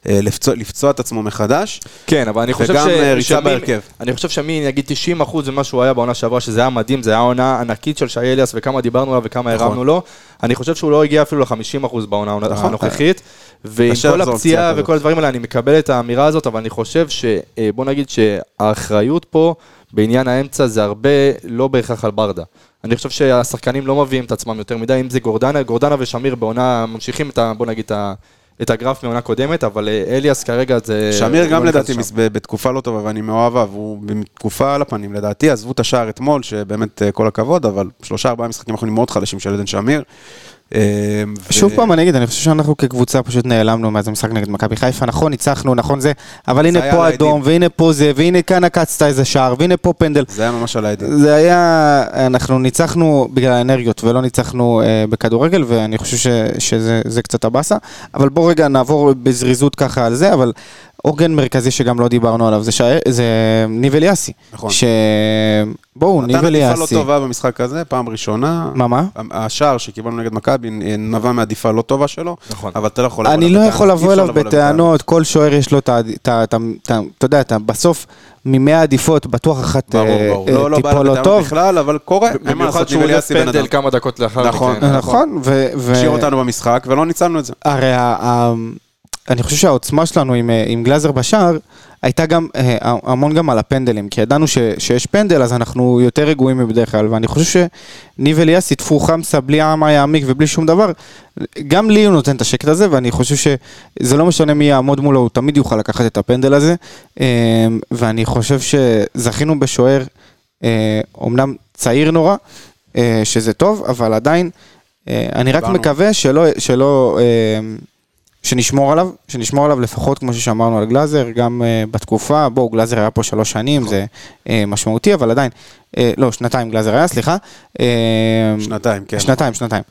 C: אה, לפצוע, לפצוע את עצמו מחדש.
B: כן, אבל אני חושב
C: וגם,
B: ש...
C: אה, ריצה בהרכב.
B: אני חושב שמי, נגיד 90 אחוז ממה שהוא היה בעונה שעברה, שזה היה מדהים, זה היה עונה ענקית של שי אליאס, וכמה דיברנו עליו וכמה
C: נכון.
B: הרמנו לו. אני חושב שהוא לא הגיע אפילו ל-50 אחוז בעונה
C: נכון.
B: הנוכחית. ועם כל הפציעה וכל הדברים האלה, אני מקבל את האמירה הזאת, אבל אני חושב ש... אה, בוא נגיד שהאחריות פה בעניין האמצע זה הרבה לא בהכרח על ברדה. אני חושב שהשחקנים לא מביאים את עצמם יותר מדי, אם זה גורדנה, גורדנה ושמיר בעונה, ממשיכים את ה... בוא נגיד את ה... את הגרף מעונה קודמת, אבל אה, אליאס כרגע זה...
C: שמיר גם
B: לא
C: לדעתי
B: שם.
C: בתקופה לא טובה ואני מאוהביו, הוא בתקופה על הפנים לדעתי, עזבו את השער אתמול, שבאמת אה, כל הכבוד, אבל שלושה ארבעה משחקים האחרונים מאוד חלשים של עדן שמיר. אה,
A: שוב פעם אני אגיד, אני חושב שאנחנו כקבוצה פשוט נעלמנו מאז המשחק נגד מכבי חיפה, נכון, ניצחנו, נכון זה, אבל הנה פה אדום, והנה פה זה, והנה כאן עקצת איזה שער, והנה פה פנדל.
C: זה היה ממש על העדים.
A: זה היה, אנחנו ניצחנו בגלל האנרגיות ולא ניצחנו אה, בכדורגל, ואני חושב שזה זה קצת הבאסה. אבל בוא רגע נעבור בזריזות ככה על זה, אבל עוגן מרכזי שגם לא דיברנו עליו, זה, שע... זה ניב אליאסי.
C: נכון.
A: ש... בואו, ניב
C: נתן עדיפה לא
A: אליאסי.
C: טובה במשחק הזה, פעם ראשונה.
A: מה, מה?
C: השער שקיבלנו נגד מכבי אה, נבע מעדיפה לא טובה שלו,
B: נכון.
C: אבל אתה לא יכול לבוא
A: אני
C: אליו
A: לא
C: בטענות,
A: יכול
C: אי
A: לבוא
C: אפשר
A: אליו
C: לבוא
A: בטענות, כל שוער יש לו את ה... את ה- את ה- את ה- אתה יודע, אתה בסוף ממאה עדיפות, בטוח אחת אה,
C: ברור.
A: אה,
C: לא, לא בא אליו
A: לא
C: בטענות
A: טוב.
C: בכלל, אבל קורה,
B: במיוחד שהוא
C: אליאסי בן
B: פנדל. כמה דקות לאחר
C: נכון.
B: מכן.
A: נכון. ו-
C: השאיר אותנו במשחק ולא ניצלנו את זה.
A: הרי אני חושב שהעוצמה שלנו עם, אה, עם גלאזר בשער הייתה גם אה, המון גם על הפנדלים, כי ידענו ש, שיש פנדל אז אנחנו יותר רגועים מבדרך כלל, ואני חושב שניב אליאסי תפור חמסה בלי עם יעמיק ובלי שום דבר, גם לי הוא נותן את השקט הזה, ואני חושב שזה לא משנה מי יעמוד מולו, הוא תמיד יוכל לקחת את הפנדל הזה, אה, ואני חושב שזכינו בשוער, אומנם צעיר נורא, שזה טוב, אבל עדיין, אני רק. מקווה שלא, שלא, שנשמור עליו, שנשמור עליו לפחות כמו ששמרנו על גלאזר, גם uh, בתקופה, בואו, גלאזר היה פה שלוש שנים, זה uh, משמעותי, אבל עדיין, uh, לא, שנתיים גלאזר היה, סליחה. Uh,
C: שנתיים, כן.
A: שנתיים, שנתיים.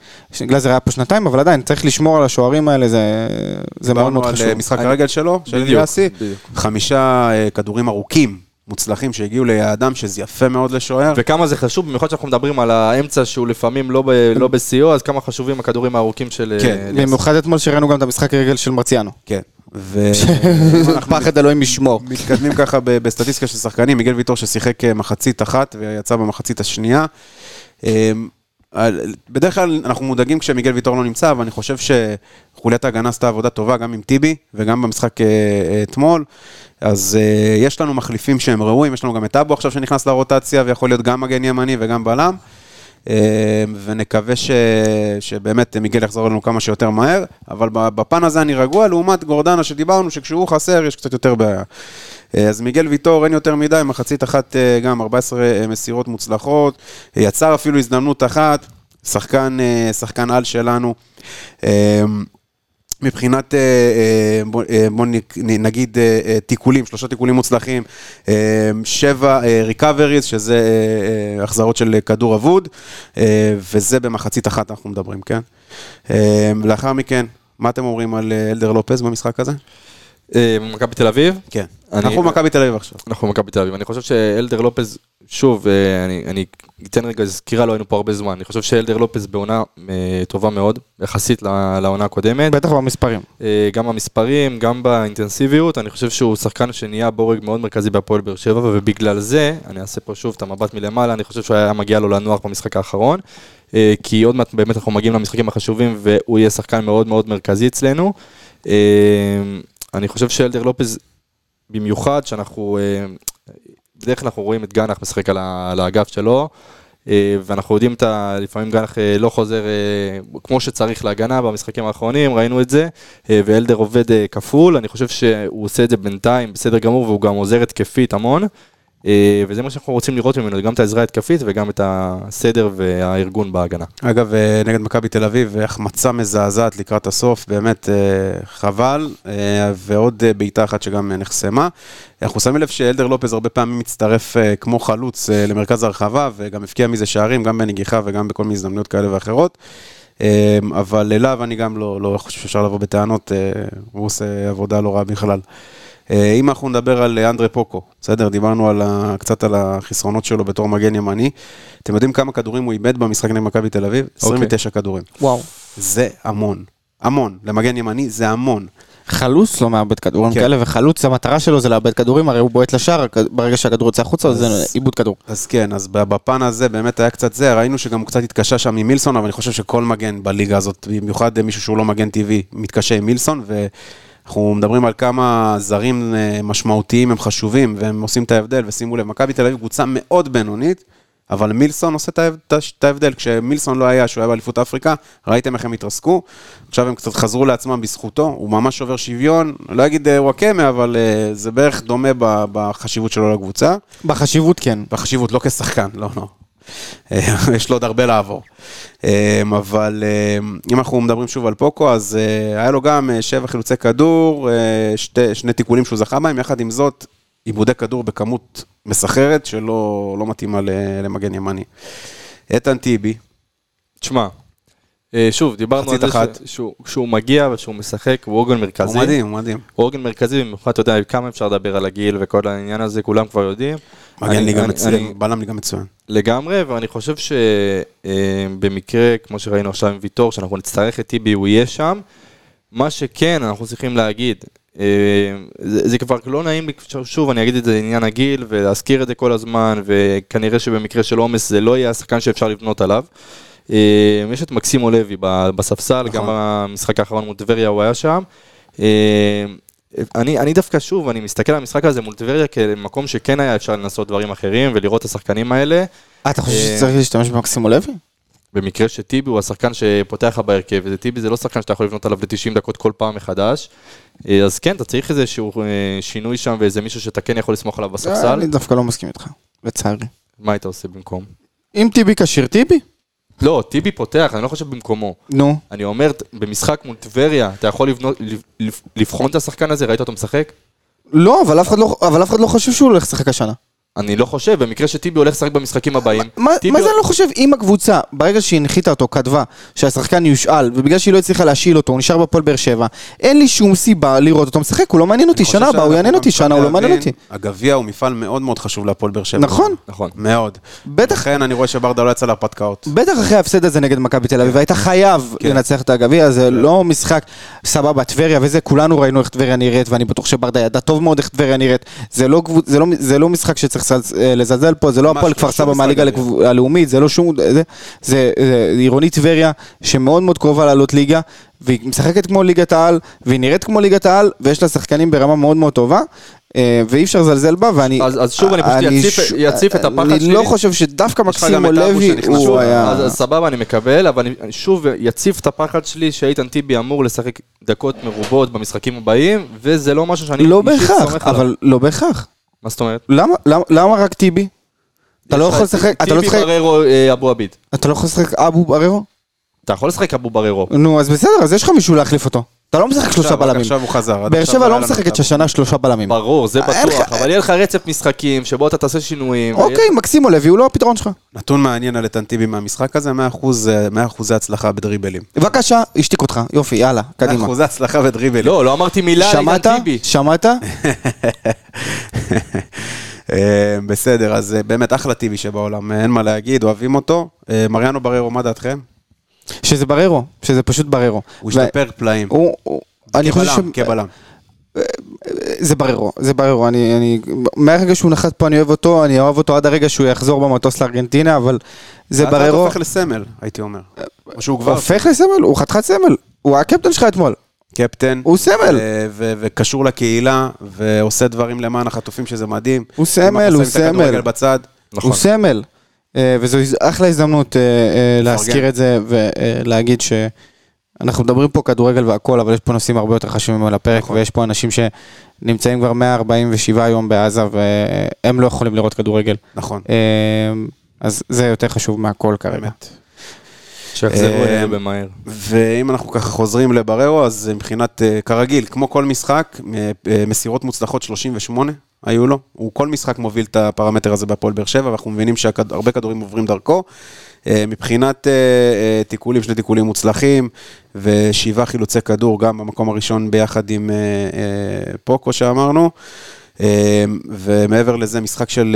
A: גלאזר היה פה שנתיים, אבל עדיין, צריך לשמור על השוערים האלה, זה, זה מאוד מאוד
C: דיברנו
A: חשוב.
C: על אה, משחק הרגל שלו, של.
B: בדיוק.
C: חמישה אה, כדורים ארוכים, מוצלחים, שהגיעו ליעדם, שזה יפה מאוד לשוער.
B: וכמה זה חשוב, במיוחד שאנחנו מדברים על האמצע שהוא לפעמים לא, ב, לא בשיאו, אז כמה חשובים הכדורים הארוכים של...
C: כן,
B: אה, אליאס.
A: במיוחד אתמול שראינו גם את המשחק רגל של מרציאנו.
C: כן. ו...
A: פחד אלוהים ישמור.
C: מתקדמים ככה ב- בסטטיסטיקה של שחקנים, מיגל ויטור ששיחק אה, מחצית אחת ויצא במחצית השנייה. אה, בדרך כלל אנחנו מודאגים כשמיגל ויטור לא נמצא, אבל אני חושב שחוליית ההגנה עשתה עבודה טובה גם עם טיבי וגם במשחק אה, אה, אתמול. אז אה, יש לנו מחליפים שהם ראויים, יש לנו גם את אבו עכשיו שנכנס לרוטציה ויכול להיות גם מגן ימני וגם בלם. ונקווה ש... שבאמת מיגל יחזור אלינו כמה שיותר מהר, אבל בפן הזה אני רגוע, לעומת גורדנה שדיברנו שכשהוא חסר יש קצת יותר בעיה. אז מיגל ויטור אין יותר מדי, מחצית אחת גם 14 מסירות מוצלחות, יצר אפילו הזדמנות אחת, שחקן, שחקן על שלנו. מבחינת, אה, אה, בוא, אה, נגיד תיקולים, שלושה תיקולים מוצלחים, שבע ריקאבריז, שזה החזרות של כדור אבוד, וזה במחצית אחת אנחנו מדברים, כן? לאחר מכן, מה אתם אומרים על אלדר לופז במשחק הזה?
B: מכבי תל אביב?
C: כן. אנחנו במכבי תל אביב עכשיו.
B: אנחנו מכבי תל אביב. אני חושב שאלדר לופז, שוב, אה, אני, אני אתן רגע סקירה, לא היינו פה הרבה זמן. אני חושב שאלדר לופז בעונה אה, טובה מאוד, יחסית לעונה הקודמת.
A: בטח במספרים.
B: אה, גם במספרים, גם באינטנסיביות, אני חושב שהוא שחקן שנהיה בורג מאוד מרכזי בהפועל באר שבע, ובגלל זה, אני אעשה פה שוב את המבט מלמעלה, אני חושב שהוא היה מגיע לו לנוח במשחק האחרון, כי עוד מעט באמת אנחנו מגיעים למשחקים החשובים, והוא יהיה שחקן מאוד מאוד מרכזי אצלנו. אני חושב שאלדר לופז, במיוחד שאנחנו, אה, בדרך כלל אנחנו רואים את גנח משחק על על האגף שלו, אה, ואנחנו יודעים את ה... לפעמים גנח אה, לא חוזר כמו שצריך להגנה במשחקים האחרונים, ראינו את זה, ואלדר עובד כפול, אני חושב שהוא עושה את זה בינתיים בסדר גמור, והוא גם עוזר התקפית המון, וזה מה שאנחנו רוצים לראות ממנו, גם את העזרה ההתקפית וגם את הסדר והארגון בהגנה.
C: אגב, אה, נגד מכבי תל אביב, החמצה מזעזעת לקראת הסוף, באמת אה, חבל, אה, ועוד אה, בעיטה אחת שגם אה, נחסמה. אנחנו שמים לב שאלדר לופז הרבה פעמים מצטרף אה, כמו חלוץ אה, למרכז הרחבה, וגם הבקיע מזה שערים, גם בנגיחה וגם בכל מיני הזדמנויות כאלה ואחרות. אה, אבל אליו אני גם לא, לא חושב שאפשר לבוא בטענות, אה, הוא עושה עבודה לא רעה בכלל. אה, אם אנחנו נדבר על אה, אנדרה פוקו, בסדר? דיברנו על ה, קצת על החסרונות שלו בתור מגן ימני. אתם יודעים כמה כדורים הוא איבד במשחק נגד מכבי תל אביב? 29 כדורים.
A: וואו.
C: זה המון. המון. למגן ימני זה המון.
A: חלוץ לא מאבד כדורים
C: כן.
A: כאלה, וחלוץ המטרה שלו זה לאבד כדורים, הרי הוא בועט לשער, ברגע שהכדור יוצא החוצה זה
C: אז-
A: עיבוד כדור.
C: אז כן, אז בפן הזה באמת היה קצת זה, ראינו שגם הוא קצת התקשה שם עם מילסון, אבל אני חושב שכל מגן בליגה הזאת, במיוחד מישהו שהוא לא מגן טבעי, מתקשה עם מילסון, ואנחנו מדברים על כמה זרים אה, משמעותיים הם חשובים, והם עושים את ההבדל, ושימו לב, מכבי תל אביב קבוצה מאוד בינונית, אבל מילסון עושה את ההבדל, כשמילסון לא היה, שהוא היה באליפות אפריקה, ראיתם איך הם התרסקו, עכשיו הם קצת חזרו לעצמם בזכותו, הוא ממש שובר שוויון, לא אגיד אה, וואקמה, אבל אה, זה בערך דומה בחשיבות שלו לקבוצה.
A: בחשיבות כן.
C: בחשיבות, לא כשחקן, לא, לא. יש לו עוד הרבה לעבור. אה, אבל אה, אם אנחנו מדברים שוב על פוקו, אז אה, היה לו גם אה, שבע חילוצי כדור, אה, שתי, שני תיקולים שהוא זכה בהם, יחד עם זאת, עיבודי כדור בכמות מסחרת שלא לא מתאימה למגן ימני. איתן טיבי,
B: תשמע, שוב, דיברנו על זה
C: אחת.
B: ש- שהוא- שהוא מגיע ושהוא משחק, הוא עוגן מרכזי.
C: הוא מדהים, הוא מדהים.
B: הוא עוגן מרכזי, במיוחד, אתה יודע, כמה אפשר לדבר על הגיל וכל העניין הזה, כולם כבר יודעים.
C: מגן ליגה מצוין, בלם ליגה מצוין.
B: לגמרי, ואני חושב שבמקרה, כמו שראינו עכשיו עם ויטור, שאנחנו נצטרך את טיבי, הוא יהיה שם. מה שכן, אנחנו צריכים להגיד, אה, זה, זה כבר לא נעים לי, שוב, אני אגיד את זה לעניין הגיל, ולהזכיר את זה כל הזמן, וכנראה שבמקרה של עומס זה לא יהיה השחקן שאפשר לבנות עליו. אה, יש את מקסימו לוי בספסל,
C: נכון.
B: גם במשחק האחרון מול טבריה הוא היה שם. אני, אני דווקא שוב, אני מסתכל על המשחק הזה מול טבריה כמקום שכן היה אפשר לנסות דברים אחרים ולראות את השחקנים האלה.
A: אה, אתה חושב
B: אה,
A: שצריך להשתמש במקסימו לוי?
B: במקרה שטיבי הוא השחקן שפותח לך בהרכב, וטיבי זה לא שחקן שאתה יכול לבנות עליו ל-90 דקות כל פעם מחדש. אה, אז כן, אתה צריך איזשהו שינוי שם ואיזה מישהו שאתה כן יכול לסמוך עליו בספסל.
A: אני דווקא לא מסכים איתך, לצערי.
B: מה היית עושה במקום?
A: אם טיבי כשיר, טיבי.
B: לא, טיבי פותח, אני לא חושב במקומו.
A: נו.
B: אני אומר, במשחק מול טבריה, אתה יכול לבנות, לב- לב- לבחון את השחקן הזה, ראית אותו משחק?
A: לא, אבל אף אחד לא- אבל אף אחד לא חושב שהוא הולך לשחק השנה.
B: אני לא חושב, במקרה שטיבי הולך לשחק במשחקים הבאים.
A: מה
B: טיבי-
A: מה זה אני לא חושב? אם הקבוצה, ברגע שהיא הנחיתה אותו, כתבה שהשחקן יושאל, ובגלל שהיא לא הצליחה להשאיל אותו, הוא נשאר בפועל באר שבע, אין לי שום סיבה לראות אותו משחק, הוא לא מעניין אותי, שנה הבאה הוא יעניין אותי, שנה הוא לא מעניין אותי.
C: הגביע הוא מפעל מאוד מאוד חשוב להפועל באר שבע.
A: נכון.
B: נכון.
C: מאוד.
A: בטח,
C: לכן אני רואה שברדה לא יצא להרפתקאות.
A: בטח אחרי ההפסד הזה נגד מכבי תל אביב, היית חייב
C: כן.
A: לנצח את הגביע, זה לא משחק סבבה, טבריה וזה, כולנו ראינו איך טבריה נראית, ואני בטוח שברדה ידע טוב מאוד איך טבריה נראית. זה לא לא- זה לא משחק שצריך לזלז- אה, לזלזל פה, זה לא הפועל כפר סבא מהליגה הלאומית, זה לא שום... זה- זה זה עירוני טבריה, שמאוד מאוד קרובה לעלות ליגה, והיא משחקת כמו ליגת העל, והיא נראית כמו ליגת העל, ויש לה שחקנים ברמה מאוד מאוד טובה. אה, ואי אפשר לזלזל בה, ואני...
B: אז- אז שוב אני פשוט
A: אני
B: אציף-
A: ש-
B: אציף את הפחד
A: אני
B: שלי.
A: לא חושב שדווקא מקסימו לוי הוא היה...
B: אז, אז סבבה, אני מקבל, אבל אני, אני שוב יציף את הפחד שלי שאיתן טיבי אמור לשחק דקות מרובות במשחקים הבאים, וזה לא משהו שאני
A: לא בהכרח. אבל לא בהכרח.
B: מה זאת אומרת?
A: למה, למה, למה רק טיבי? אתה לא יכול לשחק, אתה לא
B: טיבי
A: לשחק,
B: בררו אה, אבו עביד.
A: אתה לא יכול לשחק אבו בררו?
B: אתה יכול לשחק אבו בררו.
A: נו, אז בסדר, אז יש לך מישהו להחליף אותו. אתה לא משחק שלושה
C: עכשיו- רק
A: בלמים.
C: עכשיו הוא חזר. עד
A: באר
C: עכשיו
A: שבע
C: היה
A: לא משחקת שהשנה שלושה בלמים.
B: ברור, זה
A: אין לך-
B: בטוח, אבל יהיה לך רצף משחקים שבו אתה תעשה שינויים.
A: אוקיי, מקסימו לוי הוא לא הפתרון שלך.
C: נתון מעניין על איתן טיבי מהמשחק הזה, 100% אה, 100% הצלחה בדריבלים.
A: בבקשה, השתיק אותך. יופי, יאללה, קדימה.
C: 100% הצלחה בדריבלים.
B: לא, לא אמרתי מילה על
A: שמעת?
B: איתן טיבי.
A: שמעת?
C: אה, בסדר, אז אה, באמת אחלה טיבי שבעולם, אה, אין מה להגיד, אוהבים אותו. מריאנו בררו, מה דעתכם?
A: שזה בררו, שזה פשוט בררו.
C: הוא
A: ו-
C: השתפר פלאים.
A: הוא- הוא- אני חושב ש...
C: כבלם, כבלם.
A: זה בררו, זה בררו, אני, אני, מהרגע שהוא נחת פה אני אוהב אותו, אני אוהב אותו עד הרגע שהוא יחזור במטוס לארגנטינה, אבל זה בררו,
C: הופך לסמל, הייתי אומר. או שהוא כבר
A: הופך לסמל, הוא חתיכת סמל, הוא הקפטן שלך אתמול,
C: קפטן.
A: הוא סמל.
C: ו- וקשור לקהילה, ועושה דברים למען החטופים, שזה מדהים.
A: הוא סמל,
C: אנחנו
A: הוא סמל.
C: בצד.
A: הוא סמל, אה, וזו אחלה הזדמנות אה, אה, להזכיר. את זה ולהגיד שאנחנו מדברים פה כדורגל והכל, אבל יש פה נושאים הרבה יותר חשובים על הפרק,
C: נכון.
A: ויש פה אנשים שנמצאים כבר 147 יום בעזה והם לא יכולים לראות כדורגל.
C: נכון,
A: אה, אז זה יותר חשוב מהכל כרגע.
C: באמת.
B: שיחזרו אלינו במהר.
C: ואם אנחנו ככה חוזרים לבררו, אז מבחינת, אה, כרגיל, כמו כל משחק, אה, אה, מסירות מוצלחות 38 היו לו. הוא כל משחק מוביל את הפרמטר הזה בהפועל באר שבע, ואנחנו מבינים שהרבה כדורים עוברים דרכו. מבחינת תיקולים, שני תיקולים מוצלחים, ושבעה חילוצי כדור, גם במקום הראשון ביחד עם פוקו שאמרנו. אה, ומעבר לזה, משחק של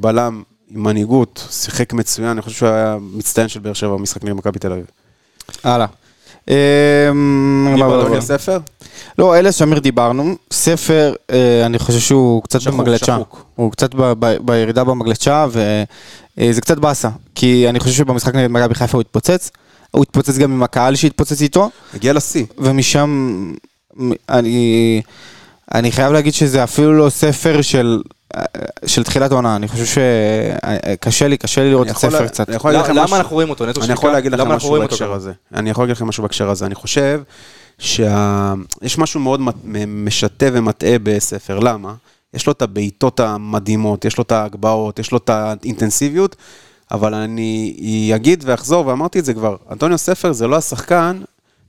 C: בלם עם מנהיגות, שיחק מצוין, אני חושב שהוא היה מצטיין של באר שבע במשחק נגד מכבי תל אביב.
A: הלאה. אמ, מה-
C: בדוני הספר?
A: לא, אלה שמיר דיברנו, ספר, אה, אני חושב שהוא קצת.
C: שחוק.
A: הוא קצת בירידה במגלשה, וזה קצת באסה. כי אני חושב שבמשחק נגד מכבי חיפה הוא התפוצץ. הוא התפוצץ גם עם הקהל שהתפוצץ איתו,
C: הגיע לשיא.
A: ומשם אני, אני חייב להגיד שזה אפילו לא ספר של, של תחילת עונה. אני חושב שקשה לי, קשה לי לראות את הספר
C: לה-
A: קצת.
C: אני יכול להגיד לכם
B: למה
C: משהו-
B: אנחנו רואים אותו?
C: אני? יכול להגיד לכם משהו בהקשר? הזה. אני יכול להגיד לכם משהו בהקשר הזה. אני חושב שיש משהו מאוד משתה ומטעה בספר. למה? יש לו את הבעיטות המדהימות, יש לו את ההגבהות, יש לו את האינטנסיביות, אבל אני אגיד ואחזור, ואמרתי את זה כבר, אנטוניו ספר זה לא השחקן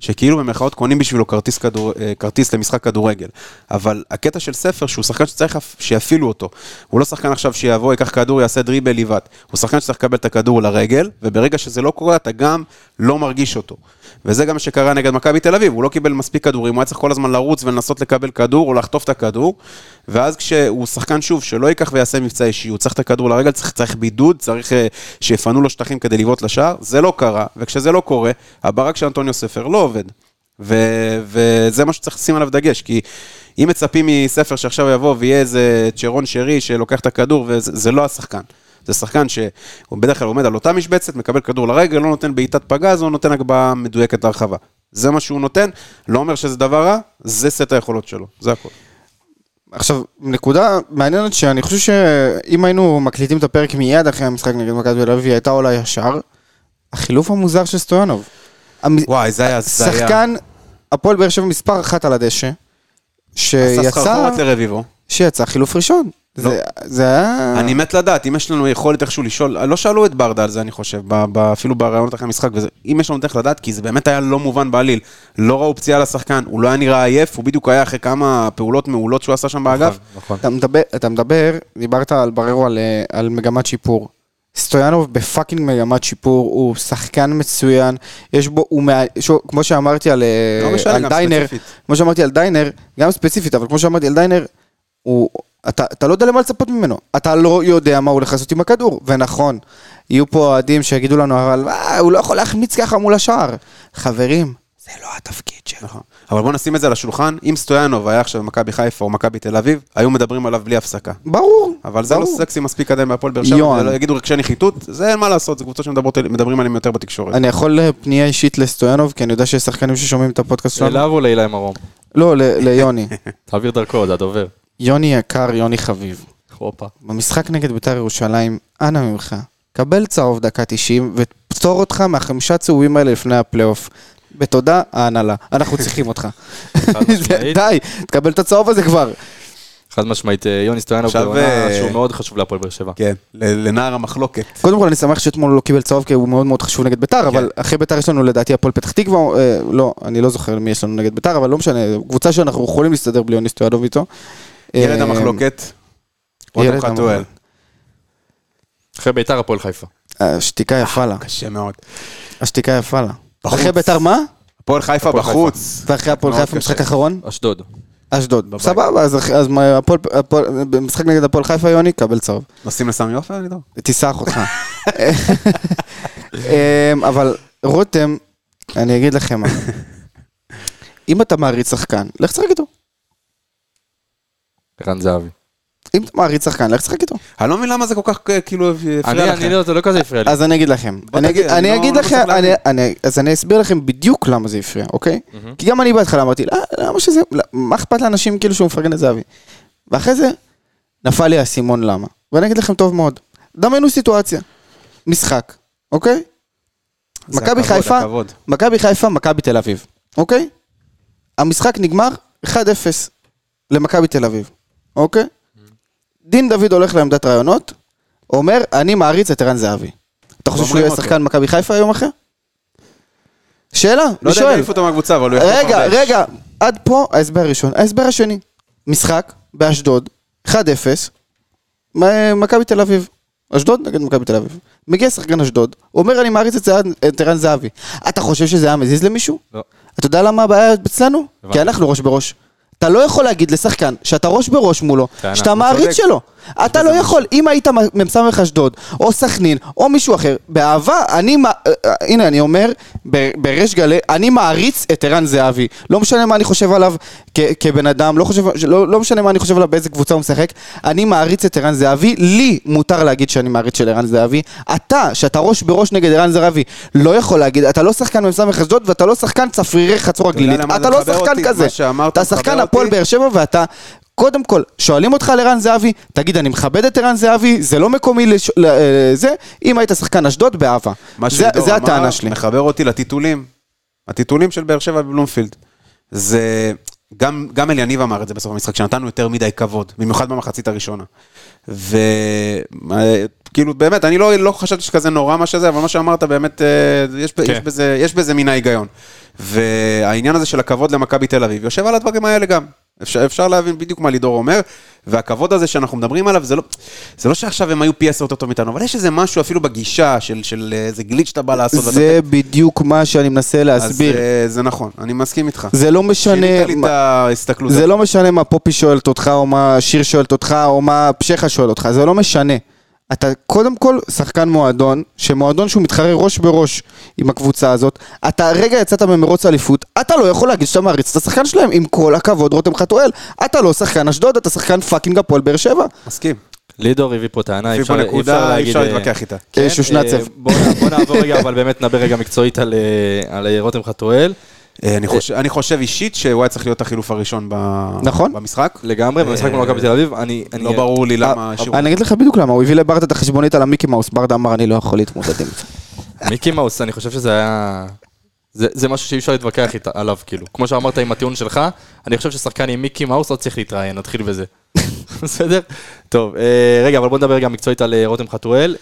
C: שכאילו במרכאות קונים בשבילו כרטיס, כדור, אה, כרטיס למשחק כדורגל. אבל הקטע של ספר, שהוא שחקן שצריך שיפעילו אותו. הוא לא שחקן עכשיו שיבוא, ייקח כדור, יעשה דריבל, יבעט. הוא שחקן שצריך לקבל את הכדור לרגל, וברגע שזה לא קורה, אתה גם לא מרגיש אותו. וזה גם שקרה נגד מכבי תל אביב, הוא לא קיבל מספיק כדורים, הוא היה צריך כל הזמן לרוץ ולנסות לקבל כדור או לחטוף את הכדור, ואז כשהוא שחקן שוב, שלא ייקח ויעשה מבצע אישי, הוא צריך את הכדור לרגל, צריך, צריך בידוד, צריך אה, שיפנו לו שטחים כדי לבעוט לשער, זה לא קרה, וכשזה לא קורה, הברק של אנטוניו ספר לא עובד. ו- וזה מה שצריך לשים עליו דגש, כי אם מצפים מספר שעכשיו יבוא ויהיה איזה צ'רון שרי שלוקח את הכדור, וזה זה לא השחקן. זה שחקן שהוא בדרך כלל עומד על אותה משבצת, מקבל כדור לרגל, לא נותן בעיטת פגז, או נותן הגבהה מדויקת להרחבה. זה מה שהוא נותן, לא אומר שזה דבר רע, זה סט היכולות שלו, זה הכל.
A: עכשיו, נקודה מעניינת שאני חושב שאם היינו מקליטים את הפרק מיד אחרי המשחק נגד מכבי תל אביב, היא הייתה עולה ישר. החילוף המוזר של סטויאנוב.
C: וואי, זה היה.
A: שחקן, הפועל באר שבע מספר אחת על הדשא,
C: עשה
A: שיצא,
C: סחרחורת לרביבו.
A: שיצא חילוף ראשון.
C: לא.
A: זה- זה היה...
C: אני מת לדעת, אם יש לנו יכולת איכשהו לשאול, לא שאלו את ברדה על זה, אני חושב, ב- ב- אפילו בראיונות אחרי המשחק, וזה, אם יש לנו דרך לדעת, כי זה באמת היה לא מובן בעליל. לא ראו פציעה לשחקן, הוא לא היה נראה עייף, הוא בדיוק היה אחרי כמה פעולות מעולות שהוא עשה שם באגף.
B: נכון.
A: אתה מדבר, אתה מדבר, דיברת על בררו על, אה, על מגמת שיפור. סטויאנוב ב fucking מגמת שיפור, הוא שחקן מצוין, יש בו, הוא מה... שוב, כמו שאמרתי על, אה,
C: לא משנה,
A: על דיינר,
C: ספציפית.
A: כמו שאמרתי על דיינר, גם ספציפית, אבל כמו שאמרתי על דיינר, הוא, אתה, אתה לא יודע למה לצפות ממנו, אתה לא יודע מה הוא הולך לעשות עם הכדור, ונכון, יהיו פה אוהדים שיגידו לנו, אבל אה, הוא לא יכול להחמיץ ככה מול השער. חברים, זה לא התפקיד שלו.
C: נכון. אבל בוא נשים את זה על השולחן, אם סטויאנוב היה עכשיו במכבי חיפה או מכבי תל אביב, היו מדברים עליו בלי הפסקה.
A: ברור,
C: אבל זה לא
A: ברור.
C: סקסי מספיק עדיין בהפועל באר שבע, יגידו רגשי נחיתות, זה אין מה לעשות, זה קבוצות שמדברים עליהם יותר בתקשורת.
A: אני יכול אה, פנייה אישית לסטויאנוב, כי אני יודע שיש שחקנים ששומעים את הפודקאסט שלנו.
B: אליו או לאילי מרום?
A: לא, ל- ליוני.
B: תעביר דרכו, זה הדובר.
A: יוני יקר, יוני חביב.
B: הופה.
A: במשחק נגד בית"ר ירושלים, אנא ממך, קבל צהוב דקה 90 ופטור אותך מהחמישה צהובים האלה לפני הפלייאוף. בתודה, ההנהלה. אנחנו צריכים אותך. די, תקבל את הצהוב הזה כבר.
B: חד משמעית, אה, יוני סטויאנוב
C: עכשיו,
B: בעונה
C: אה,
B: שהוא מאוד חשוב להפועל באר שבע.
C: כן, לנער המחלוקת.
A: קודם כל, אני שמח שאתמול הוא לא קיבל צהוב, כי הוא מאוד מאוד חשוב נגד בית"ר, אבל אחרי בית"ר יש לנו לדעתי הפועל פתח תקווה, אה, לא, אני לא זוכר מי יש לנו נגד בית"ר, אבל לא משנה, קבוצה שאנחנו יכולים להסתדר בלי יוני סטויאנוב איתו.
C: ילד
A: אה,
C: המחלוקת, רותם חתואל.
B: אחרי ביתר הפועל חיפה.
A: השתיקה יפה לה.
C: קשה מאוד.
A: השתיקה יפה לה. אחרי בית"ר מה?
C: הפועל חיפה בחוץ.
A: ואחרי הפועל חיפה. משחק אחרון?
B: אשדוד.
A: אשדוד. סבבה, אז במשחק נגד הפועל חיפה, יוני, קבל צהוב.
C: נוסעים לסמי עופר, לידור?
A: תיסח אותך. אמ, אבל רותם, אני אגיד לכם מה. אם אתה מעריץ שחקן, לך תשחק איתו.
B: ערן זהבי.
A: אם אתה מעריץ שחקן, לך תשחק איתו.
C: אני לא מבין למה זה כל כך אה, כאילו הפריע
B: אני,
C: לכם.
B: אני לא, זה לא כזה הפריע לי.
A: אז אני אגיד לכם. אני
C: תגיד,
A: אגיד-
C: אני
A: אני
C: לא-
A: אגיד
C: לא
A: לכם, אז אני אסביר לכם בדיוק למה זה הפריע, אוקיי? כי גם אני בהתחלה אמרתי, "לא, למה שזה, לא, מה אכפת לאנשים כאילו שהוא מפרגן את זהבי? ואחרי זה, נפל לי האסימון למה. ואני אגיד לכם טוב מאוד. דמיינו סיטואציה. משחק, אוקיי? מכבי חיפה. מכבי חיפה, מכבי תל אביב, אוקיי? המשחק נגמר 1-0 למכבי תל אביב, אוקיי? דין דוד הולך לעמדת רעיונות, אומר, אני מעריץ את ערן זהבי. אתה חושב שהוא יהיה. שחקן מכבי חיפה יום אחר? שאלה,
C: לא
A: אני
C: יודע אם
A: שואל.
C: יעיפו אותו מהקבוצה, אבל הוא יחטוף
A: רגע. רגע, עד פה ההסבר הראשון. ההסבר השני, משחק באשדוד, 1-0, מ- מכבי תל אביב. אשדוד נגד מכבי תל אביב. מגיע שחקן אשדוד, אומר אני מעריץ את ערן זהבי. אתה חושב שזה היה מזיז למישהו?
B: לא.
A: אתה יודע למה הבעיה אצלנו? כי אנחנו ראש בראש. אתה לא יכול להגיד לשחקן שאתה ראש בראש מולו,
B: טענה,
A: שאתה מעריץ. שלו. אתה לא יכול, אם היית מ"ס אשדוד, או סכנין, או מישהו אחר, באהבה, אני, אה, אה, הנה אני אומר, בריש גלי, אני מעריץ את ערן זהבי. לא משנה מה אני חושב עליו כבן אדם, לא, חושב, לא, לא משנה מה אני חושב עליו באיזה קבוצה הוא משחק, אני מעריץ את ערן זהבי, לי מותר להגיד שאני מעריץ של ערן זהבי. אתה, שאתה ראש בראש נגד ערן זהבי, לא יכול להגיד, אתה לא שחקן מ"ס אשדוד ואתה לא שחקן צפרירי חצור הגלילית. אתה לא שחקן? כזה. אתה שחקן? הפועל באר שבע ואתה... קודם כל, שואלים אותך על ערן זהבי, תגיד, אני מכבד את ערן זהבי, זה לא מקומי לש... לזה, אם היית שחקן אשדוד, באהבה.
C: מה
A: זה, זה
C: אמר,
A: הטענה שלי.
C: מחבר אותי לטיטולים. הטיטולים של באר שבע בבלומפילד. זה... גם, גם אליניב אמר את זה בסוף המשחק, שנתנו יותר מדי כבוד, במיוחד במחצית הראשונה. וכאילו, באמת, אני לא, לא חשבתי שכזה נורא מה שזה, אבל מה שאמרת באמת, אה, יש, כן. יש, בזה, יש בזה מן ההיגיון. והעניין הזה של הכבוד למכבי תל אביב יושב על הדברים האלה גם. אפשר, אפשר להבין בדיוק מה לידור אומר, והכבוד הזה שאנחנו מדברים עליו, זה לא, זה לא שעכשיו הם היו פי עשר יותר טוב מאיתנו, אבל יש איזה משהו אפילו בגישה של, של איזה גליץ' שאתה בא לעשות.
A: זה בדיוק מה שאני מנסה להסביר.
C: אז אה, זה נכון, אני מסכים איתך.
A: זה לא משנה...
C: שינית לי את
A: מה-
C: ההסתכלות.
A: זה לא משנה מה פופי שואלת אותך, או מה שיר שואלת אותך, או מה פשחה שואל אותך, זה לא משנה. אתה קודם כל שחקן מועדון, שמועדון שהוא מתחרה ראש בראש עם הקבוצה הזאת, אתה רגע יצאת ממרוץ אליפות, אתה לא יכול להגיד שאתה מעריץ את השחקן שלהם, עם כל הכבוד רותם חתואל. אתה לא שחקן אשדוד, אתה שחקן fucking הפועל באר שבע.
C: מסכים.
B: לידור הביא פה טענה, אפשר אפשר
C: נקודה, אי
B: להגיד...
C: אפשר
B: אה,
C: להתווכח איתה.
B: כן,
A: שושנצב.
B: אה, בוא בוא נעבור רגע, אבל באמת נדבר רגע מקצועית על, אה, על אה, רותם חתואל.
C: אה, אני חושב- אני חושב אישית שהוא היה צריך להיות החילוף הראשון ב-
A: נכון.
C: במשחק.
B: לגמרי, במשחק מול מכבי תל אביב, אני... אני-
C: לא ברור לי למה
A: אה,
C: השאירו.
A: אני אגיד לך בדיוק למה, הוא הביא לברדה את החשבונית על המיקי מאוס, ברדה אמר אני לא יכול להתמודד עם זה.
B: מיקי מאוס, אני חושב שזה היה... זה, זה משהו שאי אפשר להתווכח איתה, עליו, כאילו. כמו שאמרת עם הטיעון שלך, אני חושב ששחקן עם מיקי מאוס לא צריך להתראיין, נתחיל בזה. בסדר? טוב, אה, רגע, אבל בוא נדבר גם מקצועית על אה, רותם חתואל.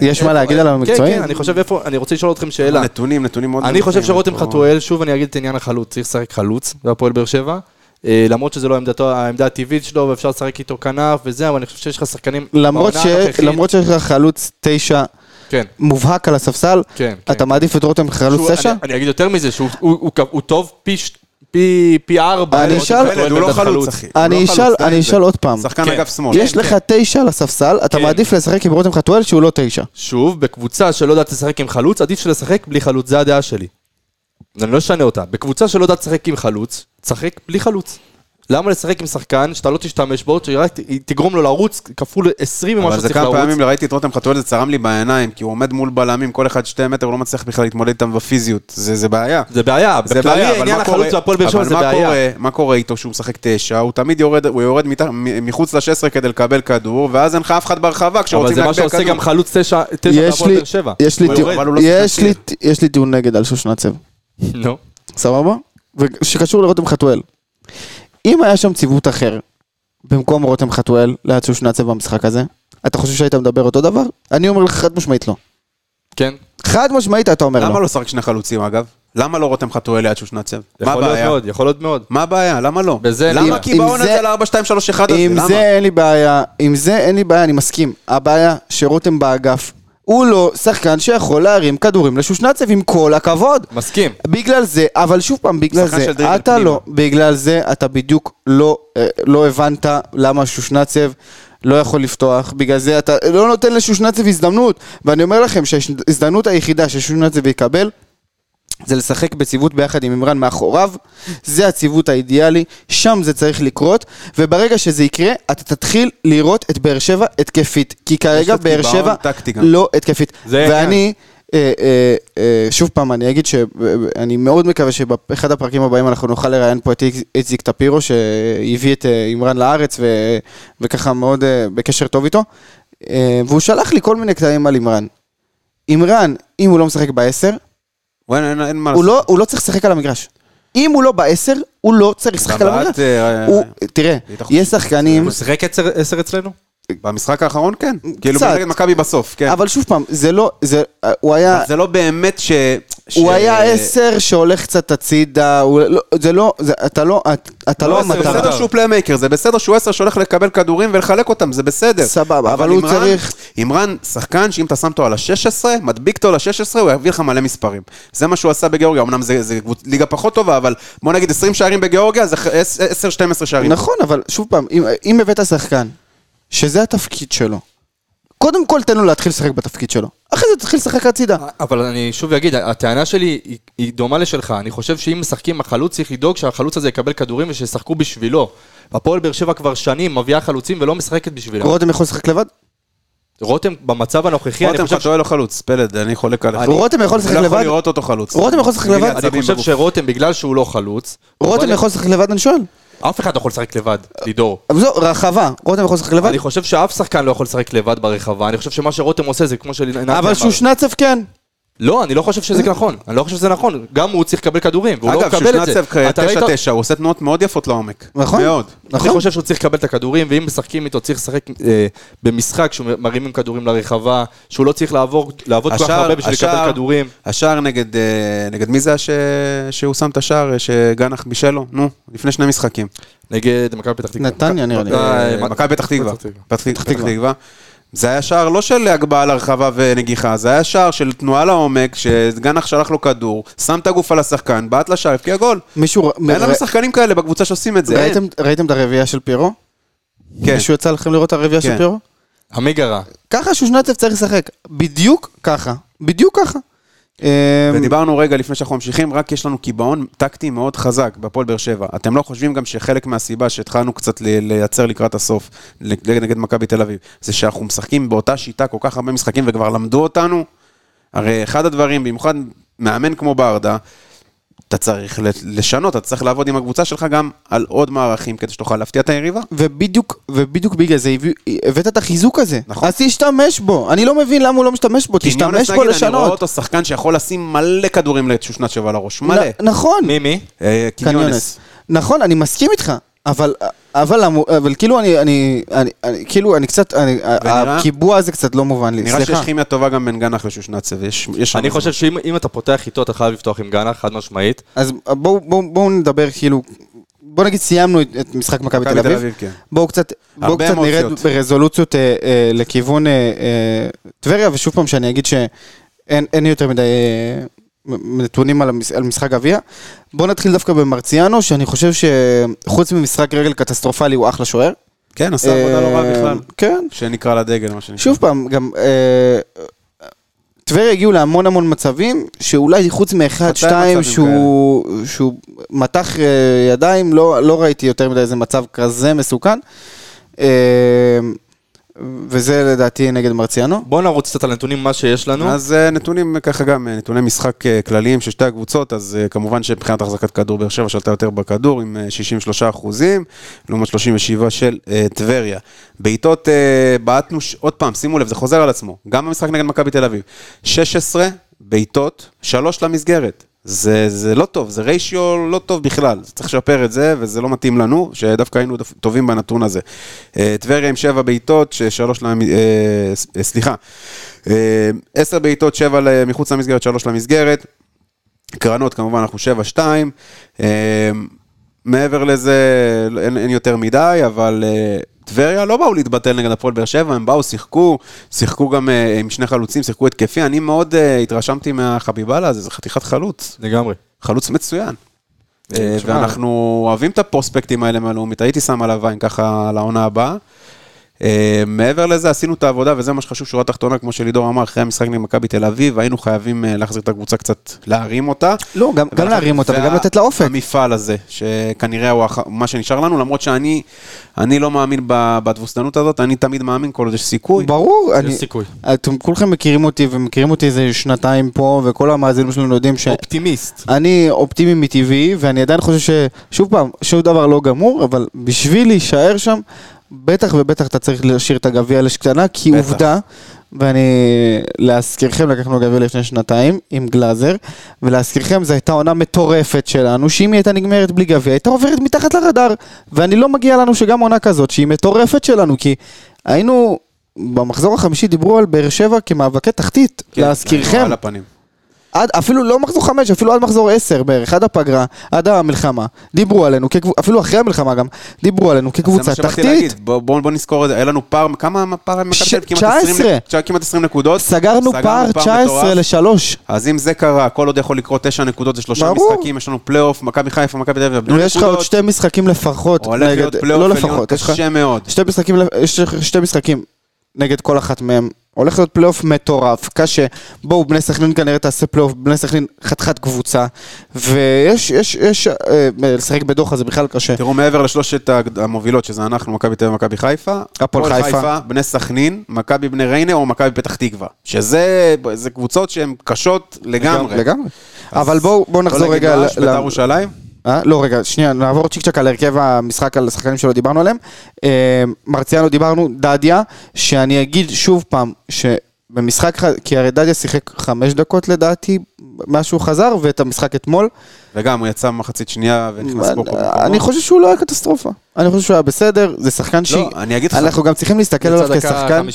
A: יש מה להגיד עליו המקצועי?
B: כן, כן, אני חושב איפה, אני רוצה לשאול אתכם שאלה.
C: נתונים, נתונים מאוד...
B: אני חושב שרותם
C: פה.
B: חתואל, שוב אני אגיד את עניין החלוץ, צריך לשחק חלוץ בהפועל באר שבע. אה, למרות שזה לא עמדתו, העמדה הטבעית שלו, ואפשר לשחק איתו כנף וזה, אבל אני חושב שיש לך שחקנים...
A: למרות שיש לך חלוץ תשע
B: כן,
A: מובהק על הספסל,
B: כן, כן.
A: אתה מעדיף את רותם חלוץ תשע?
B: אני- אני אגיד יותר מזה, שהוא הוא- הוא- הוא טוב פי פי פי ארבע.
A: אני אשאל-
C: הוא לא חלוץ, אחי.
A: אני
C: לא
A: אשאל, אני אשאל. עוד פעם.
C: שחקן
B: כן.
C: אגף שמאל.
A: יש לך תשע על הספסל, אתה
B: כן.
A: מעדיף לשחק עם רותם חתואל שהוא לא תשע.
B: שוב, בקבוצה שלא יודעת לשחק עם חלוץ, עדיף לשחק בלי חלוץ, זה הדעה שלי. אני לא אשנה אותה. בקבוצה שלא יודעת לשחק עם חלוץ, תשחק בלי חלוץ. למה לשחק עם שחקן שאתה לא תשתמש בו, שרק תגרום לו לרוץ כפול 20 ממה
C: אבל זה
B: שצריך
C: כמה
B: לרוץ?
C: פעמים ראיתי את רותם חתואל, זה צרם לי בעיניים, כי הוא עומד מול בלמים, כל אחד שתי מטר, הוא לא מצליח בכלל להתמודד איתם בפיזיות. זה זה בעיה.
B: זה בעיה,
C: זה
B: בכללי
C: בעיה, אבל
B: עניין החלוץ והפועל באר שבע
C: אבל
B: זה
C: מה
B: בעיה.
C: קורה- מה קורה איתו שהוא משחק תשע? הוא תמיד יורד, הוא יורד מת- מחוץ ל-16 כדי לקבל כדור, ואז אין לך אף אחד ברחבה
B: אבל
C: כשרוצים
B: זה מה
C: להגביה
B: שעושה
C: כדור.
B: גם חלוץ תשע תשע
A: יש
B: בהפועל
A: לי-
B: באר שבע.
A: יש לי
B: הוא
A: טיעון-
B: יורד.
C: אבל הוא לא
A: יש לי- יש לי טיעון נגד על שושנצב,
B: נו.
A: סבבה? שקשור לרותם חתואל. אם היה שם ציוות אחר, במקום רותם חתואל, ליד שושנצב במשחק הזה, אתה חושב שהיית מדבר אותו דבר? אני אומר לך חד משמעית לא.
B: כן.
A: חד משמעית אתה אומר
C: למה
A: לא.
C: לא לשחק שני חלוצים אגב? למה לא רותם חתואל ליד שושנצב? מה
B: יכול להיות
C: הבעיה?
B: מאוד, יכול להיות מאוד.
C: מה הבעיה? למה לא?
B: בזה-
C: למה?
B: אם-
C: כי
A: אם
C: בעונה
A: זה-
C: זה ל-4, 2, 3, 1 הזה,
A: עם
C: למה?
A: זה אין לי בעיה, עם זה אין לי בעיה, אני מסכים. הבעיה שרותם באגף, הוא לא שחקן שיכול להרים כדורים לשושנצב עם כל הכבוד.
B: מסכים.
A: בגלל זה, אבל שוב פעם, בגלל זה, אתה. לא, בגלל זה אתה בדיוק לא, אה, לא הבנת למה שושנצב לא יכול לפתוח, בגלל זה אתה לא נותן לשושנצב הזדמנות, ואני אומר לכם שההזדמנות היחידה ששושנצב יקבל זה לשחק בציוות ביחד עם עמרן מאחוריו, זה הציוות האידיאלי, שם זה צריך לקרות, וברגע שזה יקרה, אתה תתחיל לראות את באר שבע התקפית, כי כרגע באר שבע
C: טקטי גם.
A: לא התקפית. ואני, אה, אה, אה, שוב פעם, אני אגיד שאני מאוד מקווה שבאחד הפרקים הבאים אנחנו נוכל לראיין פה את איצ- איציק טפירו, שהביא את אה, עמרן לארץ, ו- וככה מאוד אה, בקשר טוב איתו, אה, והוא שלח לי כל מיני קטעים על עמרן. עמרן, אם הוא לא משחק בעשר,
C: אין- אין- אין מה
A: הוא
C: לעשות.
A: לא, הוא לא צריך לשחק על המגרש. אם הוא לא בעשר, הוא לא צריך לשחק על המגרש.
C: בעט, אה,
A: הוא, תראה, יש שחקנים,
B: הוא שיחק עשר- עשר אצלנו?
C: במשחק האחרון כן. כאילו. נגד מכבי בסוף, כן.
A: אבל שוב פעם, זה לא, זה, הוא היה,
C: זה לא באמת ש...
A: הוא היה עשר שהולך קצת הצידה, הוא לא- זה לא, זה- אתה לא, את- אתה
B: לא עשר,
C: זה
A: המטרה.
C: בסדר שהוא playmaker, זה בסדר שהוא עשר שהולך לקבל כדורים ולחלק אותם, זה בסדר.
A: סבבה, אבל הוא
C: עמרן-
A: צריך-
C: עמרן, שחקן שאם אתה שם אותו על ה-16, מדביק אותו ל-16, הוא יביא לך מלא מספרים. זה מה שהוא עשה בגיאורגיה, אמנם זה זה קבוצ- ליגה פחות טובה, אבל בוא נגיד 20 שערים בגיאורגיה, זה 10-12 שערים.
A: נכון, אבל שוב פעם, אם- אם הבאת שחקן, שזה התפקיד שלו, קודם כל תן לו להתחיל לשחק בתפקיד שלו. אחרי זה תתחיל לשחק הצידה.
B: אבל אני שוב אגיד, הטענה שלי היא, היא דומה לשלך. אני חושב שאם משחקים החלוץ, צריך לדאוג שהחלוץ הזה יקבל כדורים ושישחקו בשבילו. הפועל באר שבע כבר שנים מביאה חלוצים ולא משחקת בשבילם.
A: רותם יכול לשחק לבד?
B: רותם, במצב הנוכחי, אני
C: רותם
B: חושב, ש...
C: חתואל לא חלוץ, פלד, אני חולק עליך.
A: רותם יכול לשחק
C: אני לא יכול
A: לבד?
C: לראות אותו חלוץ.
A: רותם יכול לשחק לבד?
B: אני חושב. שרותם, בגלל שהוא לא חלוץ,
A: רותם יכול לשחק לבד, אני שואל.
B: אף אחד לא יכול לשחק לבד, לידור.
A: אבל זו רחבה, רותם יכול לשחק לבד?
B: אני חושב שאף שחקן לא יכול לשחק לבד ברחבה, אני חושב שמה שרותם עושה זה כמו של...
A: אבל שהוא שנצף כן.
B: לא, אני לא חושב שזה נכון. אני לא חושב שזה נכון. גם הוא צריך לקבל כדורים, והוא לא
C: אגב,
B: מקבל את זה.
C: שושנצב
B: אתה ראית-
C: 9-9, הוא עושה תנועות מאוד יפות לעומק.
A: נכון.
C: מאוד.
B: אני
A: נכון.
B: חושב שהוא צריך לקבל את הכדורים, ואם משחקים איתו, צריך לשחק אה, במשחק שהוא מרימים כדורים לרחבה, שהוא לא צריך לעבוד כל כך הרבה בשביל לקבל כדורים.
C: השער נגד, אה, מי זה שהוא שם את השער אה, שגנח בישל לו? נו, לפני שני משחקים.
B: נגד מכבי פתח תקווה.
A: נתניה, נראה לי.
B: אה,
C: אה, מכבי פתח תקווה.
B: פתח תקווה.
C: זה היה שער לא של הגבהה לרחבה ונגיחה, זה היה שער של תנועה לעומק, שגנח שלח לו כדור, שם את הגוף על השחקן, בעט לשער, הבקיע גול.
A: מישהו...
C: אין לנו שחקנים כאלה בקבוצה שעושים את זה.
A: ראיתם- ראיתם את הרביעייה של פירו?
C: כן.
A: מישהו יצא לכם לראות את הרביעייה של
C: כן.
A: פירו?
B: עמיגרה.
A: ככה שושנצף צריך לשחק. בדיוק ככה. בדיוק ככה. אמ,
C: ודיברנו רגע לפני שאנחנו ממשיכים, רק יש לנו קיבעון טקטי מאוד חזק בהפועל באר שבע. אתם לא חושבים גם שחלק מהסיבה שהתחלנו קצת לייצר לקראת הסוף, נגד מכבי תל אביב, זה שאנחנו משחקים באותה שיטה כל כך הרבה משחקים וכבר למדו אותנו? הרי אחד הדברים, במיוחד מאמן כמו ברדה, אתה צריך לשנות, אתה צריך לעבוד עם הקבוצה שלך גם על עוד מערכים כדי שתוכל להפתיע את היריבה.
A: ובדיוק, ובדיוק בגלל זה הביא- הבאת את החיזוק הזה.
C: נכון.
A: אז תשתמש בו. אני לא מבין למה הוא לא משתמש בו, תשתמש בו
C: נגיד, אני רואה
A: לשנות.
C: אותו שחקן שיכול לשים מלא כדורים לשושנת שבע לראש, מלא.
A: נכון.
B: מי מי?
C: אה, קיניונס.
A: קניונס. נכון, אני מסכים איתך. אבל, אבל, אבל כאילו אני, אני, אני, אני, כאילו אני קצת, אני,
C: ונראה-
A: הקיבוע הזה קצת לא מובן לי,
C: נראה שיש
A: סליחה.
C: כימיה טובה גם בין גנח לשושנצב, יש יש
B: אני חושב שאם אם אתה פותח איתו, אתה חייב לפתוח עם גאנה, חד משמעית.
A: אז בואו בוא, בואו נדבר כאילו, בואו נגיד סיימנו את, את משחק מכבי תל אביב,
C: כן.
A: בואו קצת, בואו
C: הרבה
A: קצת נרד. ברזולוציות אה, אה, לכיוון אה, אה, טבריה, ושוב פעם שאני אגיד שאין אין יותר מדי אה, נתונים על, המש, על משחק גביע. בואו נתחיל דווקא במרציאנו, שאני חושב שחוץ ממשחק רגל קטסטרופלי הוא אחלה שוער.
C: כן, עשה עבודה לא רע
A: אה,
C: בכלל.
A: כן,
C: שנקרא לדגל, מה שנקרא.
A: שוב פעם, גם אה, טבריה הגיעו להמון המון מצבים, שאולי חוץ מאחד, שתיים, שהוא, שהוא מתח אה, ידיים, לא, לא ראיתי יותר מדי איזה מצב כזה מסוכן. וזה לדעתי נגד מרציאנו.
B: בואו נרוץ קצת על הנתונים, מה שיש לנו.
C: אז אה, נתונים ככה גם, אה, נתוני משחק אה, כלליים של שתי הקבוצות, אז כמובן שמבחינת החזקת כדור, באר שבע שלטה יותר בכדור עם אה, 63 אחוזים, לעומת 37 של טבריה. בעיטות בעטנו, עוד פעם, שימו לב, זה חוזר על עצמו, גם במשחק נגד מכבי תל אביב. 16 בעיטות, 3 למסגרת. זה, זה לא טוב, זה ריישיו לא טוב בכלל, צריך לשפר את זה, וזה לא מתאים לנו, שדווקא היינו דף- טובים בנתון הזה. אה, טבריה עם שבע בעיטות, ששלוש, למ- אה, אה, סליחה, אה, עשר בעיטות, שבע מחוץ למסגרת, שלוש למסגרת. קרנות כמובן אנחנו שבע, שתיים. אה, מעבר לזה אין, אין יותר מדי, אבל אה, טבריה לא באו להתבטל נגד הפועל באר שבע, הם באו, שיחקו, שיחקו גם אה, עם שני חלוצים, שיחקו התקפי, אני מאוד אה, התרשמתי מהחביבאללה הזה, זה חתיכת חלוץ.
B: לגמרי.
C: חלוץ מצוין. אה,
B: תשמע,
C: ואנחנו אוהבים את הפרוספקטים האלה מהלאומית, הייתי שם עליו עין ככה לעונה הבאה. אה, מעבר לזה עשינו את העבודה וזה מה שחשוב שורה תחתונה כמו שלידור אמר אחרי המשחק נגד מכבי תל אביב היינו חייבים אה, להחזיר את הקבוצה קצת להרים אותה.
A: לא, גם, גם להרים אותה וגם לתת לה אופק.
C: המפעל הזה שכנראה הוא הח- מה שנשאר לנו למרות שאני אני לא מאמין בתבוסתנות הזאת אני תמיד מאמין כל עוד יש סיכוי.
A: ברור, אני,
B: סיכוי.
A: אתם כולכם מכירים אותי ומכירים אותי איזה שנתיים פה, וכל המאזינים שלנו יודעים ש...
B: אופטימיסט.
A: אני אופטימי מטבעי, ואני עדיין חושב ששוב פעם, שום דבר לא גמור, אבל בשביל להישאר שם, בטח ובטח אתה צריך להשאיר את הגביע לשקטנה, כי
C: בטח.
A: עובדה, ואני, להזכירכם, לקחנו גביע לפני שנתיים עם גלאזר, ולהזכירכם, זו הייתה עונה מטורפת שלנו, שאם היא הייתה נגמרת בלי גביע, הייתה עוברת מתחת לרדאר, ואני לא מגיע לנו שגם עונה כזאת, שהיא מטורפת שלנו, כי היינו, במחזור החמישי דיברו על באר שבע כמאבקי תחתית,
C: כן,
A: להזכירכם. עד, אפילו לא מחזור חמש, אפילו עד מחזור עשר בערך, עד הפגרה, עד המלחמה, דיברו עלינו, כקבוצ... אפילו אחרי המלחמה גם, דיברו עלינו כקבוצה
C: זה מה שבאתי
A: תחתית,
C: להגיד. בוא, בוא, בוא נזכור את זה, היה לנו פער, כמה פער מכבי
A: ש-?
C: כמעט 20
A: 19.
C: נק- כמעט 20 נקודות.
A: סגרנו פער 19
C: מטורף.
A: ל-3.
C: אז אם זה קרה, הכל עוד יכול לקרות, תשע נקודות זה שלושה
A: ברור.
C: משחקים, יש לנו פלייאוף, מכבי חיפה, מכבי תל אביב, יאבדו
A: יש לך עוד שתי משחקים לפחות,
C: הולך להיות
A: נגד,
C: פלייאוף
A: לא
C: עליון קשה מאוד.
A: שתי משחקים נגד כל אחת מהם. הולך להיות פלייאוף מטורף, קשה. בואו, בני סכנין כנראה תעשה פלייאוף, בני סכנין חתיכת קבוצה. ויש, יש, יש, אה, לשחק בדוחא זה בכלל קשה.
C: תראו, מעבר לשלושת המובילות, שזה אנחנו, מכבי תל אביב ומכבי חיפה,
A: הפועל חיפה.
C: בני סכנין, מכבי בני ריינה או מכבי פתח תקווה. שזה זה קבוצות שהן קשות לגמרי.
A: לגמרי. אבל בואו
C: לא
A: נחזור רגע...
C: רעש,
A: ל-
C: בית"ר
A: ל-
C: ירושלים?
A: אה? לא, רגע, שנייה, נעבור צ'יק צ'ק על הרכב המשחק, על השחקנים שלא דיברנו עליהם. אה, מרציאנו דיברנו, דדיה, שאני אגיד שוב פעם, שבמשחק, כי הרי דדיה שיחק חמש דקות לדעתי, מאז שהוא חזר, ואת המשחק אתמול.
C: וגם, הוא יצא במחצית שנייה ונכנס פה כל
A: אני. חושב שהוא לא היה קטסטרופה. אני חושב שהוא היה בסדר, זה שחקן ש...
C: לא, אני אגיד לך,
A: אנחנו גם צריכים להסתכל עליו כשחקן...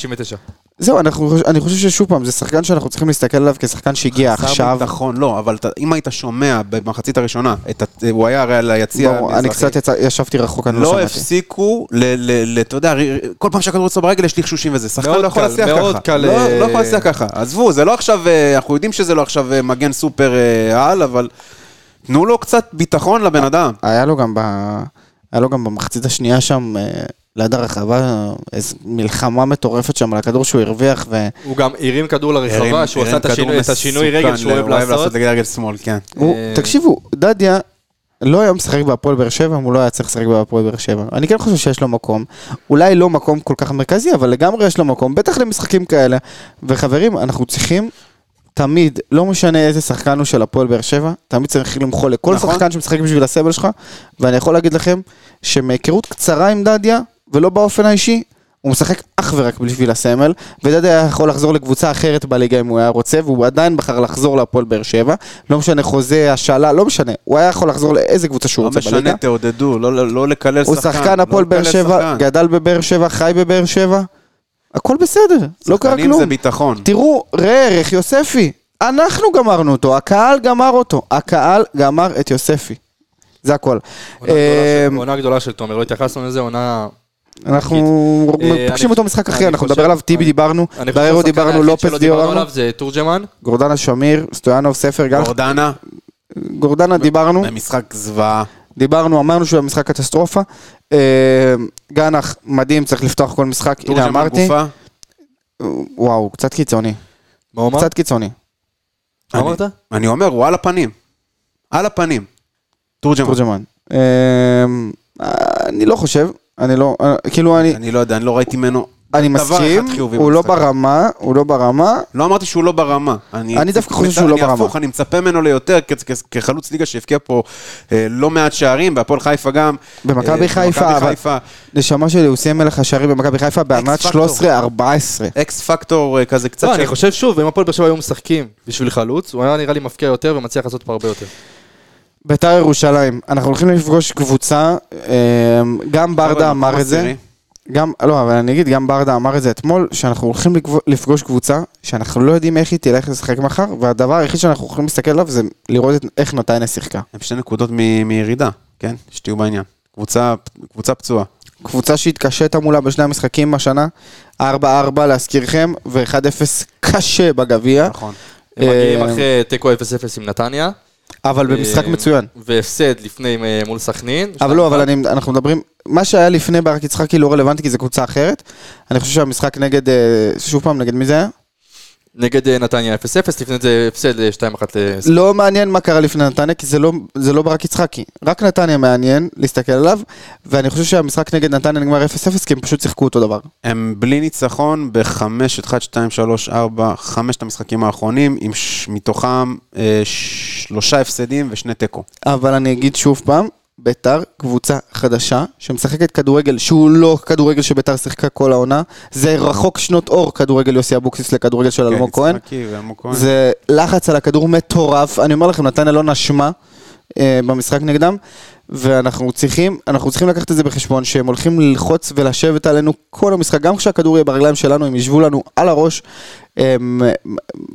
B: 59.
A: זהו, אנחנו- אני חושב ששוב פעם, זה שחקן שאנחנו צריכים להסתכל עליו כשחקן שהגיע
C: חסר
A: עכשיו.
C: ביטחון, לא, אבל אתה- אם היית שומע במחצית הראשונה, את הוא היה הרי על היציע
A: ברור, אני
C: המזרחי.
A: קצת יצא- ישבתי רחוק, אני לא
C: לא
A: שמעתי.
C: הפסיקו, ל- ל- ל- אתה יודע, כל פעם שהכדור אצלו ברגל יש לחשושים וזה. שחקן
B: מאוד
C: לא יכול
B: קל,
C: להסיע
B: מאוד
C: ככה.
B: קל,
C: לא
B: אה,
C: לא יכול להסיע ככה. עזבו, זה לא עכשיו, אה, אנחנו יודעים שזה לא עכשיו אה, מגן סופר אה, על, אבל תנו לו קצת ביטחון לבן אדם.
A: היה לו גם ב... היה לו גם במחצית השנייה שם, אה, ליד הרחבה, איזו מלחמה מטורפת שם על הכדור שהוא הרוויח, ו...
B: הוא גם הרים כדור לרחבה,
C: הרים-
B: שהוא
C: הרים
B: עשה את השינוי- את השינוי רגל שהוא אוהב
C: הוא
B: לעשות.
C: לגבי רגל שמאל, כן.
A: הוא,
B: אה,
A: תקשיבו, דדיה לא היה משחק בהפועל באר שבע, אם הוא לא היה צריך לשחק בהפועל באר שבע. אני כן חושב שיש לו מקום, אולי לא מקום כל כך מרכזי, אבל לגמרי יש לו מקום, בטח למשחקים כאלה. וחברים, אנחנו צריכים תמיד, לא משנה איזה שחקן הוא של הפועל באר שבע, תמיד צריך למחול לכל
C: נכון.
A: שחקן שמשחק בשביל הסבל שלך, ואני יכול להגיד לכם שמהיכרות קצרה עם דדיה, ולא באופן האישי, הוא משחק אך ורק בשביל הסמל, ודדיה היה יכול לחזור לקבוצה אחרת בליגה אם הוא היה רוצה, והוא עדיין בחר לחזור להפועל באר שבע, לא משנה חוזה, השאלה, לא משנה, הוא היה יכול לחזור לאיזה קבוצה שהוא
C: לא
A: רוצה בליגה.
C: משנה, תעודדו, לא- לא לא לקלל
A: הוא
C: שחקן.
A: שחקן
C: לא
A: הפועל באר שבע,
C: שחקן.
A: גדל בבאר שבע, חי בבאר שבע, הכל בסדר, לא קרה
C: שחקנים
A: כלום.
C: זה ביטחון.
A: תראו, ראה ערך יוספי, אנחנו גמרנו אותו, הקהל גמר אותו, הקהל גמר את יוספי. זה הכל.
B: עונה גדולה של- עונה גדולה של תומר, לא התייחסנו לזה, עונה...
A: אנחנו
B: אה,
A: פוגשים אותו משחק
B: אני
A: אנחנו נדבר עליו, טיבי
B: אני-
A: דיברנו, בררו דיברנו, לופס
B: שלא דיברנו זה תורג'מן.
A: גורדנה שמיר, סטויאנוב, ספר, גל,
C: גורדנה,
A: גורדנה דיברנו,
C: במשחק זוועה.
A: דיברנו, אמרנו שהוא היה משחק קטסטרופה. אה, גנח, מדהים, צריך לפתוח כל משחק, הנה אמרתי. וואו, קצת קיצוני,
B: מה הוא אמר?
A: קצת קיצוני.
B: מה
C: אני-
B: אמרת?
C: אני אומר, הוא על הפנים. על הפנים. תורג'מן.
A: אה, אני לא חושב, אני לא, אה, כאילו אני,
C: אני לא יודע, אני לא ראיתי ממנו
A: אני מסכים, הוא לא. ברמה, הוא לא ברמה,
C: לא אמרתי שהוא לא ברמה.
A: אני דווקא חושב שהוא לא
C: אני
A: ברמה.
C: הפוך, אני מצפה ממנו ליותר כחלוץ ליגה שהבקיע פה אה, לא מעט שערים, בהפועל חיפה גם.
A: במכבי
C: אה,
A: חיפה, אבל-. נשמה שלי, הוא סיים מלך השערים במכבי חיפה
C: פקטור.
A: 13-14.
C: אקס פקטור כזה קצת
B: לא, אני חושב שוב, אם הפועל באר שבע היו משחקים בשביל חלוץ, הוא היה נראה לי מפקיע יותר ומצליח לעשות פה הרבה יותר.
A: ביתר ירושלים, אנחנו הולכים לפגוש קבוצה, אה, גם ברדה אמר
C: מקום
A: את זה. גם, לא, אבל אני אגיד, גם ברדה אמר את זה אתמול, שאנחנו הולכים לפגוש קבוצה שאנחנו לא יודעים איך היא תלך לשחק מחר, והדבר היחיד שאנחנו יכולים להסתכל עליו זה לראות איך נתניה שיחקה.
C: הם שתי נקודות מ- מירידה, כן? שתהיו בעניין. קבוצה קבוצה פצועה.
A: קבוצה שהתקשית מולה בשני המשחקים השנה, 4-4 להזכירכם, ו-1-0 קשה בגביע,
C: נכון.
B: הם מגיעים
A: אה,
B: אחרי תיקו 0-0 עם נתניה.
A: אבל במשחק
B: אה,
A: מצוין.
B: והפסד לפני אה, מול סכנין.
A: אבל לא, אבל אני, אנחנו מדברים, מה שהיה לפני ברק יצחקי לא רלוונטי כי זו קבוצה אחרת. אני חושב שהמשחק נגד, אה, שוב פעם, נגד מי זה היה?
B: נגד אה, נתניה 0-0, לפני זה הפסד אה, 2-1 לסכנין.
A: לא מעניין מה קרה לפני נתניה, כי זה לא, זה לא ברק יצחקי. רק נתניה מעניין להסתכל עליו, ואני חושב שהמשחק נגד נתניה נגמר 0-0, כי הם פשוט שיחקו אותו דבר.
C: הם בלי ניצחון בחמש, 1, 2, 3, 4, חמשת המשחקים האחרונים, עם ש... מתוכם אה, שלושה הפסדים ושני תיקו.
A: אבל אני אגיד שוב פעם, ביתר קבוצה חדשה, שמשחקת כדורגל שהוא לא כדורגל שביתר שיחקה כל העונה, זה רחוק שנות אור כדורגל יוסי אבוקסיס לכדורגל של אלמוג כהן.
C: ואלמוג כהן.
A: זה לחץ על הכדור מטורף, אני אומר לכם, נתניה לא נשמה. אה, במשחק נגדם, ואנחנו צריכים, אנחנו צריכים לקחת את זה בחשבון, שהם הולכים ללחוץ ולשבת עלינו כל המשחק, גם כשהכדור יהיה ברגליים שלנו, הם ישבו לנו על הראש. הם,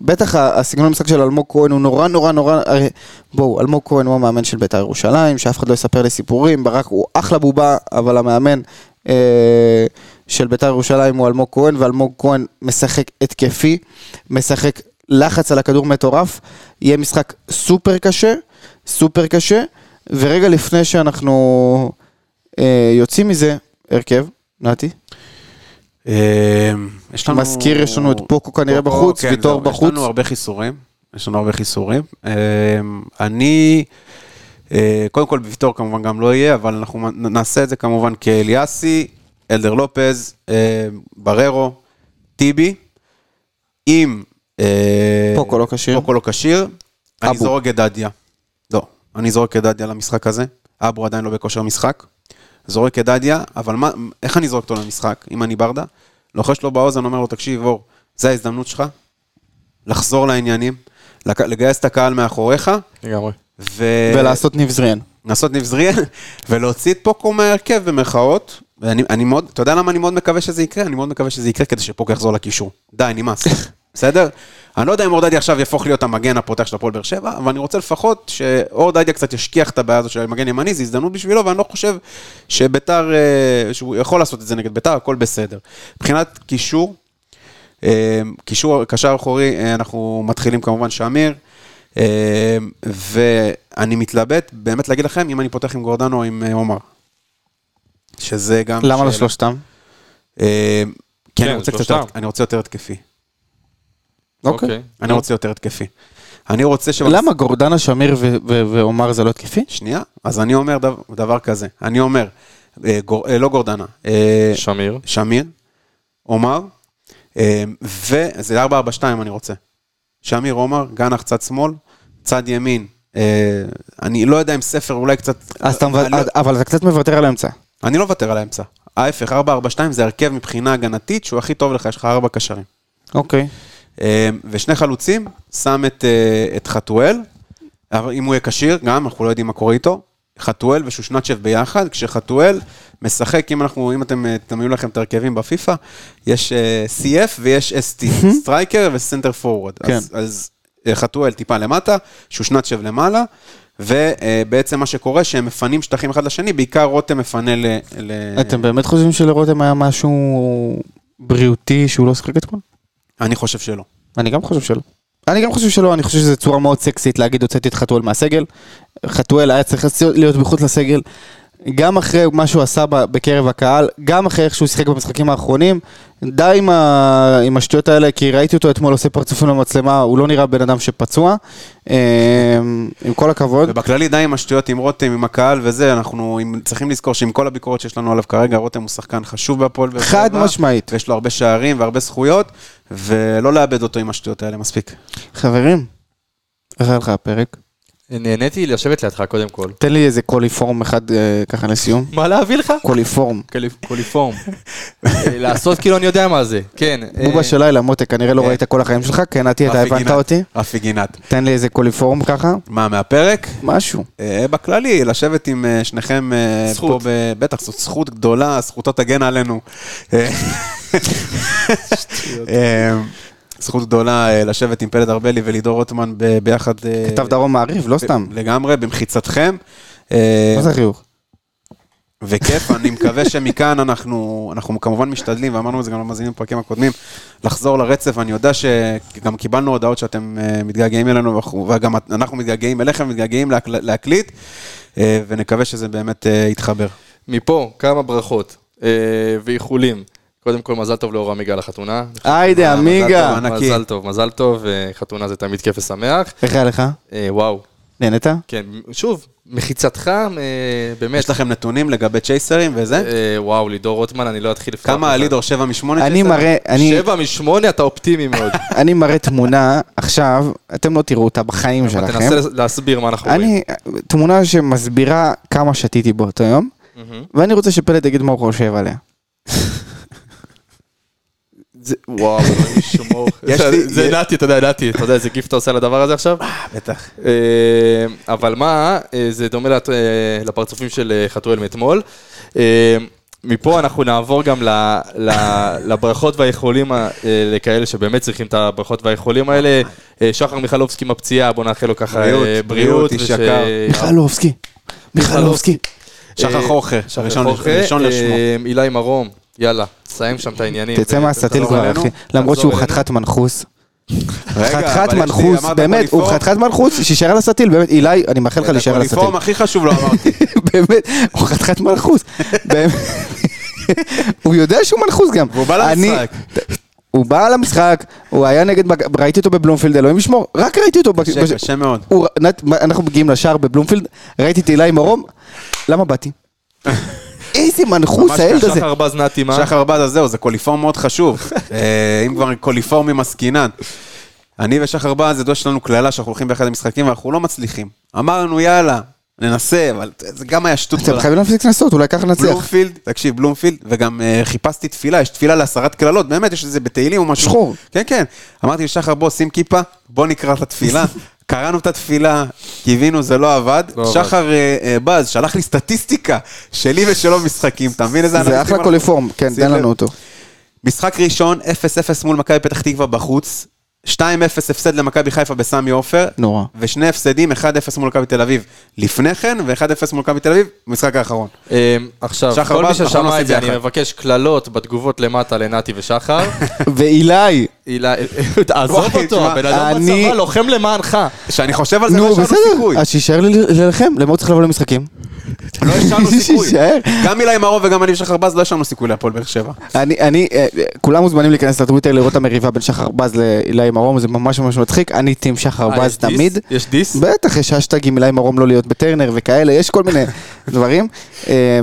A: בטח הסגנון המשחק של אלמוג כהן הוא נורא נורא נורא, הרי בואו, אלמוג כהן הוא המאמן של בית"ר ירושלים, שאף אחד לא יספר לי סיפורים, ברק הוא אחלה בובה, אבל המאמן אה, של בית"ר ירושלים הוא אלמוג כהן, ואלמוג כהן משחק התקפי, משחק לחץ על הכדור מטורף, יהיה משחק סופר קשה, סופר קשה, ורגע לפני שאנחנו אה, יוצאים מזה, הרכב, נתי,
C: אה, יש לנו...
A: מזכיר, יש לנו את פוקו כנראה בחוץ,
C: כן,
A: ויטור בחוץ.
C: יש לנו הרבה חיסורים. יש לנו הרבה חיסורים. אה, אני, אה, קודם כל ויטור כמובן גם לא יהיה, אבל אנחנו נעשה את זה כמובן כאליאסי, אלדר לופז, אה, בררו, טיבי, עם... אה,
A: פוקו לא כשיר.
C: פוקו לא כשיר. אני. זורק את דדיה. אני זורק את דדיה למשחק הזה. אבו עדיין לא בכושר משחק. זורק את דדיה, אבל מה, איך אני זורק אותו למשחק, אם אני ברדה? לוחש לו באוזן, אומר לו, תקשיב, אור, זה ההזדמנות שלך, לחזור לעניינים, לק- לגייס את הקהל מאחוריך,
B: לגמרי.
C: ו...
A: ולעשות ניב זריאן.
C: לעשות נבזריאן, ולהוציא את פוקו מההרכב במרכאות. ואני אני מאוד, אתה יודע למה אני מאוד מקווה שזה יקרה? אני מאוד מקווה שזה יקרה כדי שפוקו יחזור לקישור. די, נמאס. בסדר? אני לא יודע אם אור דדיה עכשיו יהפוך להיות המגן הפותח של הפועל באר שבע, אבל אני רוצה לפחות שאור דדיה קצת ישכיח את הבעיה הזו של מגן ימני, זו הזדמנות בשבילו, ואני לא חושב שביתר, אה, שהוא יכול לעשות את זה נגד ביתר, הכל בסדר. מבחינת קישור, אה, קישור, קשר אחורי, אה, אנחנו מתחילים כמובן שמיר, ואני מתלבט באמת להגיד לכם אם אני פותח עם גורדנו או עם עומר. שזה גם...
A: למה לא
C: שאלה.
A: שלושתם?
C: אה, כי אני
B: כן,
C: רוצה קצת אני רוצה יותר התקפי.
A: אוקיי.
C: אני רוצה יותר התקפי. אני רוצה ש...
A: למה גורדנה, שמיר ועומר זה לא התקפי?
C: שנייה, אז אני אומר דבר, דבר כזה, אני אומר, אה, אה, לא גורדנה, אה,
B: שמיר.
C: שמיר, עומר, וזה 4-4-2 אני רוצה. שמיר, עומר, גנח צד שמאל, צד ימין, אני לא יודע אם ספר אולי קצת...
A: אז אתה
C: אני
A: מוותר-
C: לא-
A: אבל אתה קצת מוותר על האמצע.
C: אני לא מוותר על האמצע. ההפך, 4-4-2 זה הרכב מבחינה הגנתית שהוא הכי טוב לך, יש לך ארבע קשרים.
A: אוקיי.
C: ושני חלוצים, שם את, אה, את חתואל, אם הוא יהיה כשיר, גם, אנחנו לא יודעים מה קורה איתו, חתואל ושושנצ'ב ביחד, כשחתואל משחק, אם אנחנו, אם אתם, אה, תמידו לכם את ההרכבים בפיפא, יש אה, CF ויש ST, striker ו center forward.
A: כן.
C: אז, אז חתואל טיפה למטה, שושנצ'ב למעלה, ובעצם מה שקורה, שהם מפנים שטחים אחד לשני, בעיקר רותם מפנה ל... ל...
A: אתם באמת חושבים שלרותם היה משהו בריאותי שהוא לא שיחק אתמול?
C: אני חושב שלא.
A: אני גם חושב שלא. אני גם חושב שלא, אני חושב שזו צורה מאוד סקסית להגיד הוצאתי את חתואל מהסגל. חתואל היה צריך להיות מחוץ לסגל. גם אחרי מה שהוא עשה בקרב הקהל, גם אחרי איך שהוא שיחק במשחקים האחרונים, די עם, ה... עם השטויות האלה, כי ראיתי אותו אתמול עושה פרצופים למצלמה, הוא לא נראה בן אדם שפצוע. אה, עם כל הכבוד.
C: ובכללי די עם השטויות עם רותם, עם הקהל וזה, אנחנו עם, צריכים לזכור שעם כל הביקורת שיש לנו עליו כרגע, רותם הוא שחקן חשוב בהפועל
A: חד משמעית.
C: ויש לו הרבה שערים והרבה זכויות, ולא לאבד אותו עם השטויות האלה מספיק.
A: חברים, איך היה לך הפרק?
B: נהניתי לשבת לידך קודם כל.
A: תן לי איזה קוליפורם אחד אה, ככה לסיום.
B: מה להביא לך?
A: קוליפורם.
B: קוליפורם. אה, לעשות כאילו אני יודע מה זה, כן. אה,
A: בובה של לילה, מותק, כנראה לא. ראית כל החיים שלך, כן, נתי, אתה הבנת אותי?
C: רפי גינת.
A: תן לי איזה קוליפורם ככה,
C: מה, מהפרק?
A: משהו.
C: בכללי, לשבת עם שניכם
B: זכות.
C: פה, בטח, זאת זכות גדולה, זכותו תגן עלינו. אה, זכות גדולה אה, לשבת עם פלד ארבלי ולידור רוטמן ב- ביחד. אה,
A: כתב דרום מעריב, לא
C: ב-
A: סתם.
C: לגמרי, במחיצתכם. אה,
A: מה זה חיוך?
C: וכיף, אני מקווה שמכאן אנחנו, אנחנו כמובן משתדלים, ואמרנו את זה גם למאזינים בפרקים הקודמים, לחזור לרצף, אני יודע שגם קיבלנו הודעות שאתם מתגעגעים אלינו, וגם אנחנו מתגעגעים אליכם, מתגעגעים להקל, להקליט, ונקווה שזה באמת יתחבר.
B: מפה כמה ברכות ואיחולים. קודם כל מזל טוב לאור עמיגה לחתונה.
A: היידה,
C: מזל
A: עמיגה.
C: טוב, ענקי.
B: מזל טוב, מזל טוב, אה, חתונה זה תמיד כיף ושמח.
A: איך היה לך?
B: אה, וואו,
A: נהנית?
B: כן, שוב, מחיצתך, אה, באמת.
C: יש לכם נתונים לגבי צ'ייסרים וזה?
B: אה, וואו, לידור רוטמן, אני לא אתחיל לפתוח.
C: כמה. הלידור? 7 מ-8?
A: אני מראה, אני-
B: שבע משמונה, אתה אופטימי מאוד.
A: אני מראה תמונה, עכשיו, אתם לא תראו אותה בחיים שלכם.
B: תנסה להסביר מה אנחנו רואים.
A: אני, תמונה שמסבירה כמה שתיתי באותו יום. ואני רוצה שפלד יגיד מה הוא חושב עליה.
B: זה- וואו.
C: יש לי-
B: זה נתי, אתה יודע, נתי, אתה יודע איזה גיף אתה עושה לדבר הזה עכשיו?
C: בטח.
B: אה, אבל מה, אה, זה דומה אה, לפרצופים של אה, חתואל מאתמול. אה, מפה אנחנו נעבור גם לברכות והאיחולים אה, לכאלה שבאמת צריכים את הברכות והאיחולים האלה. אה, שחר מיכלובסקי עם הפציעה, בוא נאחל לו ככה
C: בריאות,
B: אה,
C: בריאות,
B: בריאות.
C: איש
B: וש-
C: יקר.
A: מיכלובסקי. מיכלובסקי.
C: שחר
B: אה,
C: חוכר, ראשון-
B: חוכר,
C: ראשון
B: אה,
C: לשמו.
B: אילי מרום, יאללה, סיים שם את העניינים.
A: תצא מהסטיל
B: ותחזור
A: כבר. אחי. למרות שהוא. חתיכת מנחוס. חתיכת מנחוס, באמת, הוא? חתיכת מנחוס, שישאר על הסטיל, באמת, אילי, אני מאחל לך להישאר על הסטיל.
C: הקוליפורם הכי חשוב לא אמרתי.
A: באמת, הוא חתיכת מנחוס. הוא יודע שהוא מנחוס גם.
C: והוא בא למשחק.
A: הוא בא למשחק, הוא היה נגד, ראיתי אותו בבלומפילד, אלוהים ישמור, רק ראיתי אותו.
C: קשה, קשה מאוד.
A: אנחנו מגיעים לשער בבלומפילד, ראיתי את אילי מרום, למה באתי? איזה מנחוס הילד. הזה.
B: שחר בז נתי, מה?
C: שחר בד, אז זהו, זה קוליפורם מאוד חשוב. אה, אם כבר קוליפורמים עסקינן. אני ושחר בז, ידוע שיש לנו קללה שאנחנו הולכים באחד המשחקים ואנחנו לא מצליחים. אמרנו, יאללה, ננסה, אבל זה גם היה שטות
A: אתם. חייבים להפסיק לנסות, אולי ככה נצליח.
C: בלומפילד, תקשיב, בלומפילד, וגם אה, חיפשתי תפילה, יש תפילה לעשרת קללות, באמת, יש את זה בתהילים או משהו.
A: שחור.
C: כן, כן. אמרתי לשחר, בוא, שים כיפה, בוא נקרא את התפילה. קראנו את התפילה, קיווינו, זה לא עבד.
B: לא.
C: שחר אה, אה, בז שלח לי סטטיסטיקה שלי ושלו משחקים, אתה מבין איזה
A: זה
C: אנשים
A: אחלה
C: אנחנו?
A: קוליפורם, כן, תן. לנו אותו.
C: משחק ראשון, 0-0 מול מכבי פתח תקווה בחוץ. 2-0 הפסד למכבי חיפה בסמי עופר.
A: נורא.
C: ושני הפסדים, 1-0 מול מכבי תל אביב לפני כן, ו-1-0 מול מכבי תל אביב, במשחק האחרון.
B: אה, עכשיו, כל מי ששמע את זה,
C: זה
B: אני. מבקש קללות בתגובות למטה לנתי ושחר.
A: ואילי,
B: הילה, עזוב
C: וואי,
B: אותו, הבן אדם בצבא לוחם למענך.
C: כשאני חושב על זה, לא
A: נו
C: השארנו
A: בסדר,
C: סיכוי.
A: אז שישאר לי להילחם, למה הוא צריך לבוא למשחקים?
C: לא השארנו סיכוי.
A: שיישאר.
C: גם אילי מרום וגם אני ושחר בז לא השארנו סיכוי להפועל באר שבע.
A: אני, אני, אה, אה, כולם מוזמנים להיכנס לטוויטר לראות את המריבה בין שחר בז לאילי מרום, זה ממש ממש מצחיק, אני טים שחר
B: אה,
A: בז
B: יש?
A: תמיד.
B: יש דיס?
A: בטח, יש אשטג עם אילי מרום לא להיות בטרנר וכאלה, יש כל מיני דברים.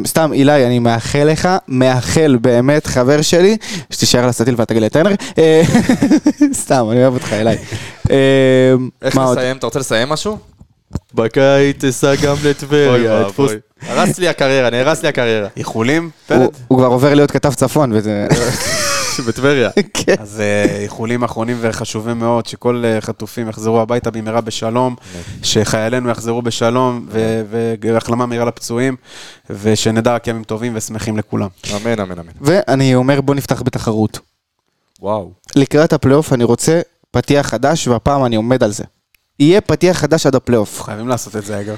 A: סתם, אילי, אני מאחל לך, מאחל באמת, חבר שלי, שתישאר על הסטיל ותגיד לי טרנר. סתם, אני אוהב אותך, אילי. אה,
B: איך? נסיים? אתה רוצה לסיים משהו? בקיץ אסע גם לטבריה. הרס לי הקריירה, נהרס לי הקריירה.
C: איחולים,
A: הוא- כבר עובר להיות כתב צפון.
B: בטבריה.
A: כן.
C: אז אה, איחולים אחרונים וחשובים מאוד, שכל אה, חטופים יחזרו הביתה במהרה בשלום, שחיילינו יחזרו בשלום, והחלמה מהירה לפצועים, ושנדע רק ימים טובים ושמחים לכולם.
B: אמן, אמן, אמן.
A: ואני אומר, בוא נפתח בתחרות.
B: וואו.
A: לקראת הפלייאוף אני רוצה פתיח חדש, והפעם אני עומד על זה. יהיה פתיח חדש עד הפלייאוף.
C: חייבים לעשות את זה, אגב.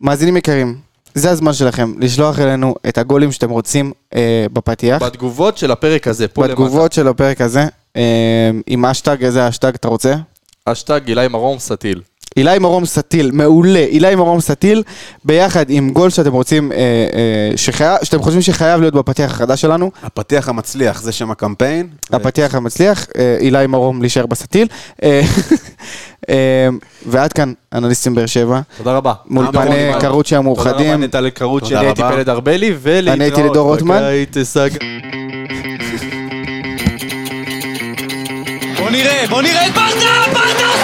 A: מאזינים יקרים, זה הזמן שלכם לשלוח אלינו את הגולים שאתם רוצים אה, בפתיח,
B: בתגובות של הפרק הזה, פה למטה.
A: בתגובות של הפרק הזה, אה, עם האשטג, איזה האשטג אתה רוצה?
B: אשטג גילי מרום סטיל.
A: אילי מרום סטיל, מעולה, אילי מרום סטיל, ביחד עם גול שאתם רוצים, אה, אה, שחייב, שאתם חושבים שחייב להיות בפתיח החדש שלנו,
C: הפתיח המצליח, זה שם הקמפיין.
A: הפתיח המצליח, אה, אילי מרום להישאר בסטיל. אה, אה, ועד כאן, אנליסטים באר שבע,
B: תודה רבה.
A: מול פני. קרוצ'י
B: תודה רבה
A: המאוחדים.
B: קרוץ',
C: תודה
B: אני הייתי. פלד ארבלי, ולהתראות.
A: אני הייתי לידור רוטמן.
D: בוא נראה, בוא נראה את ברדה, ברדה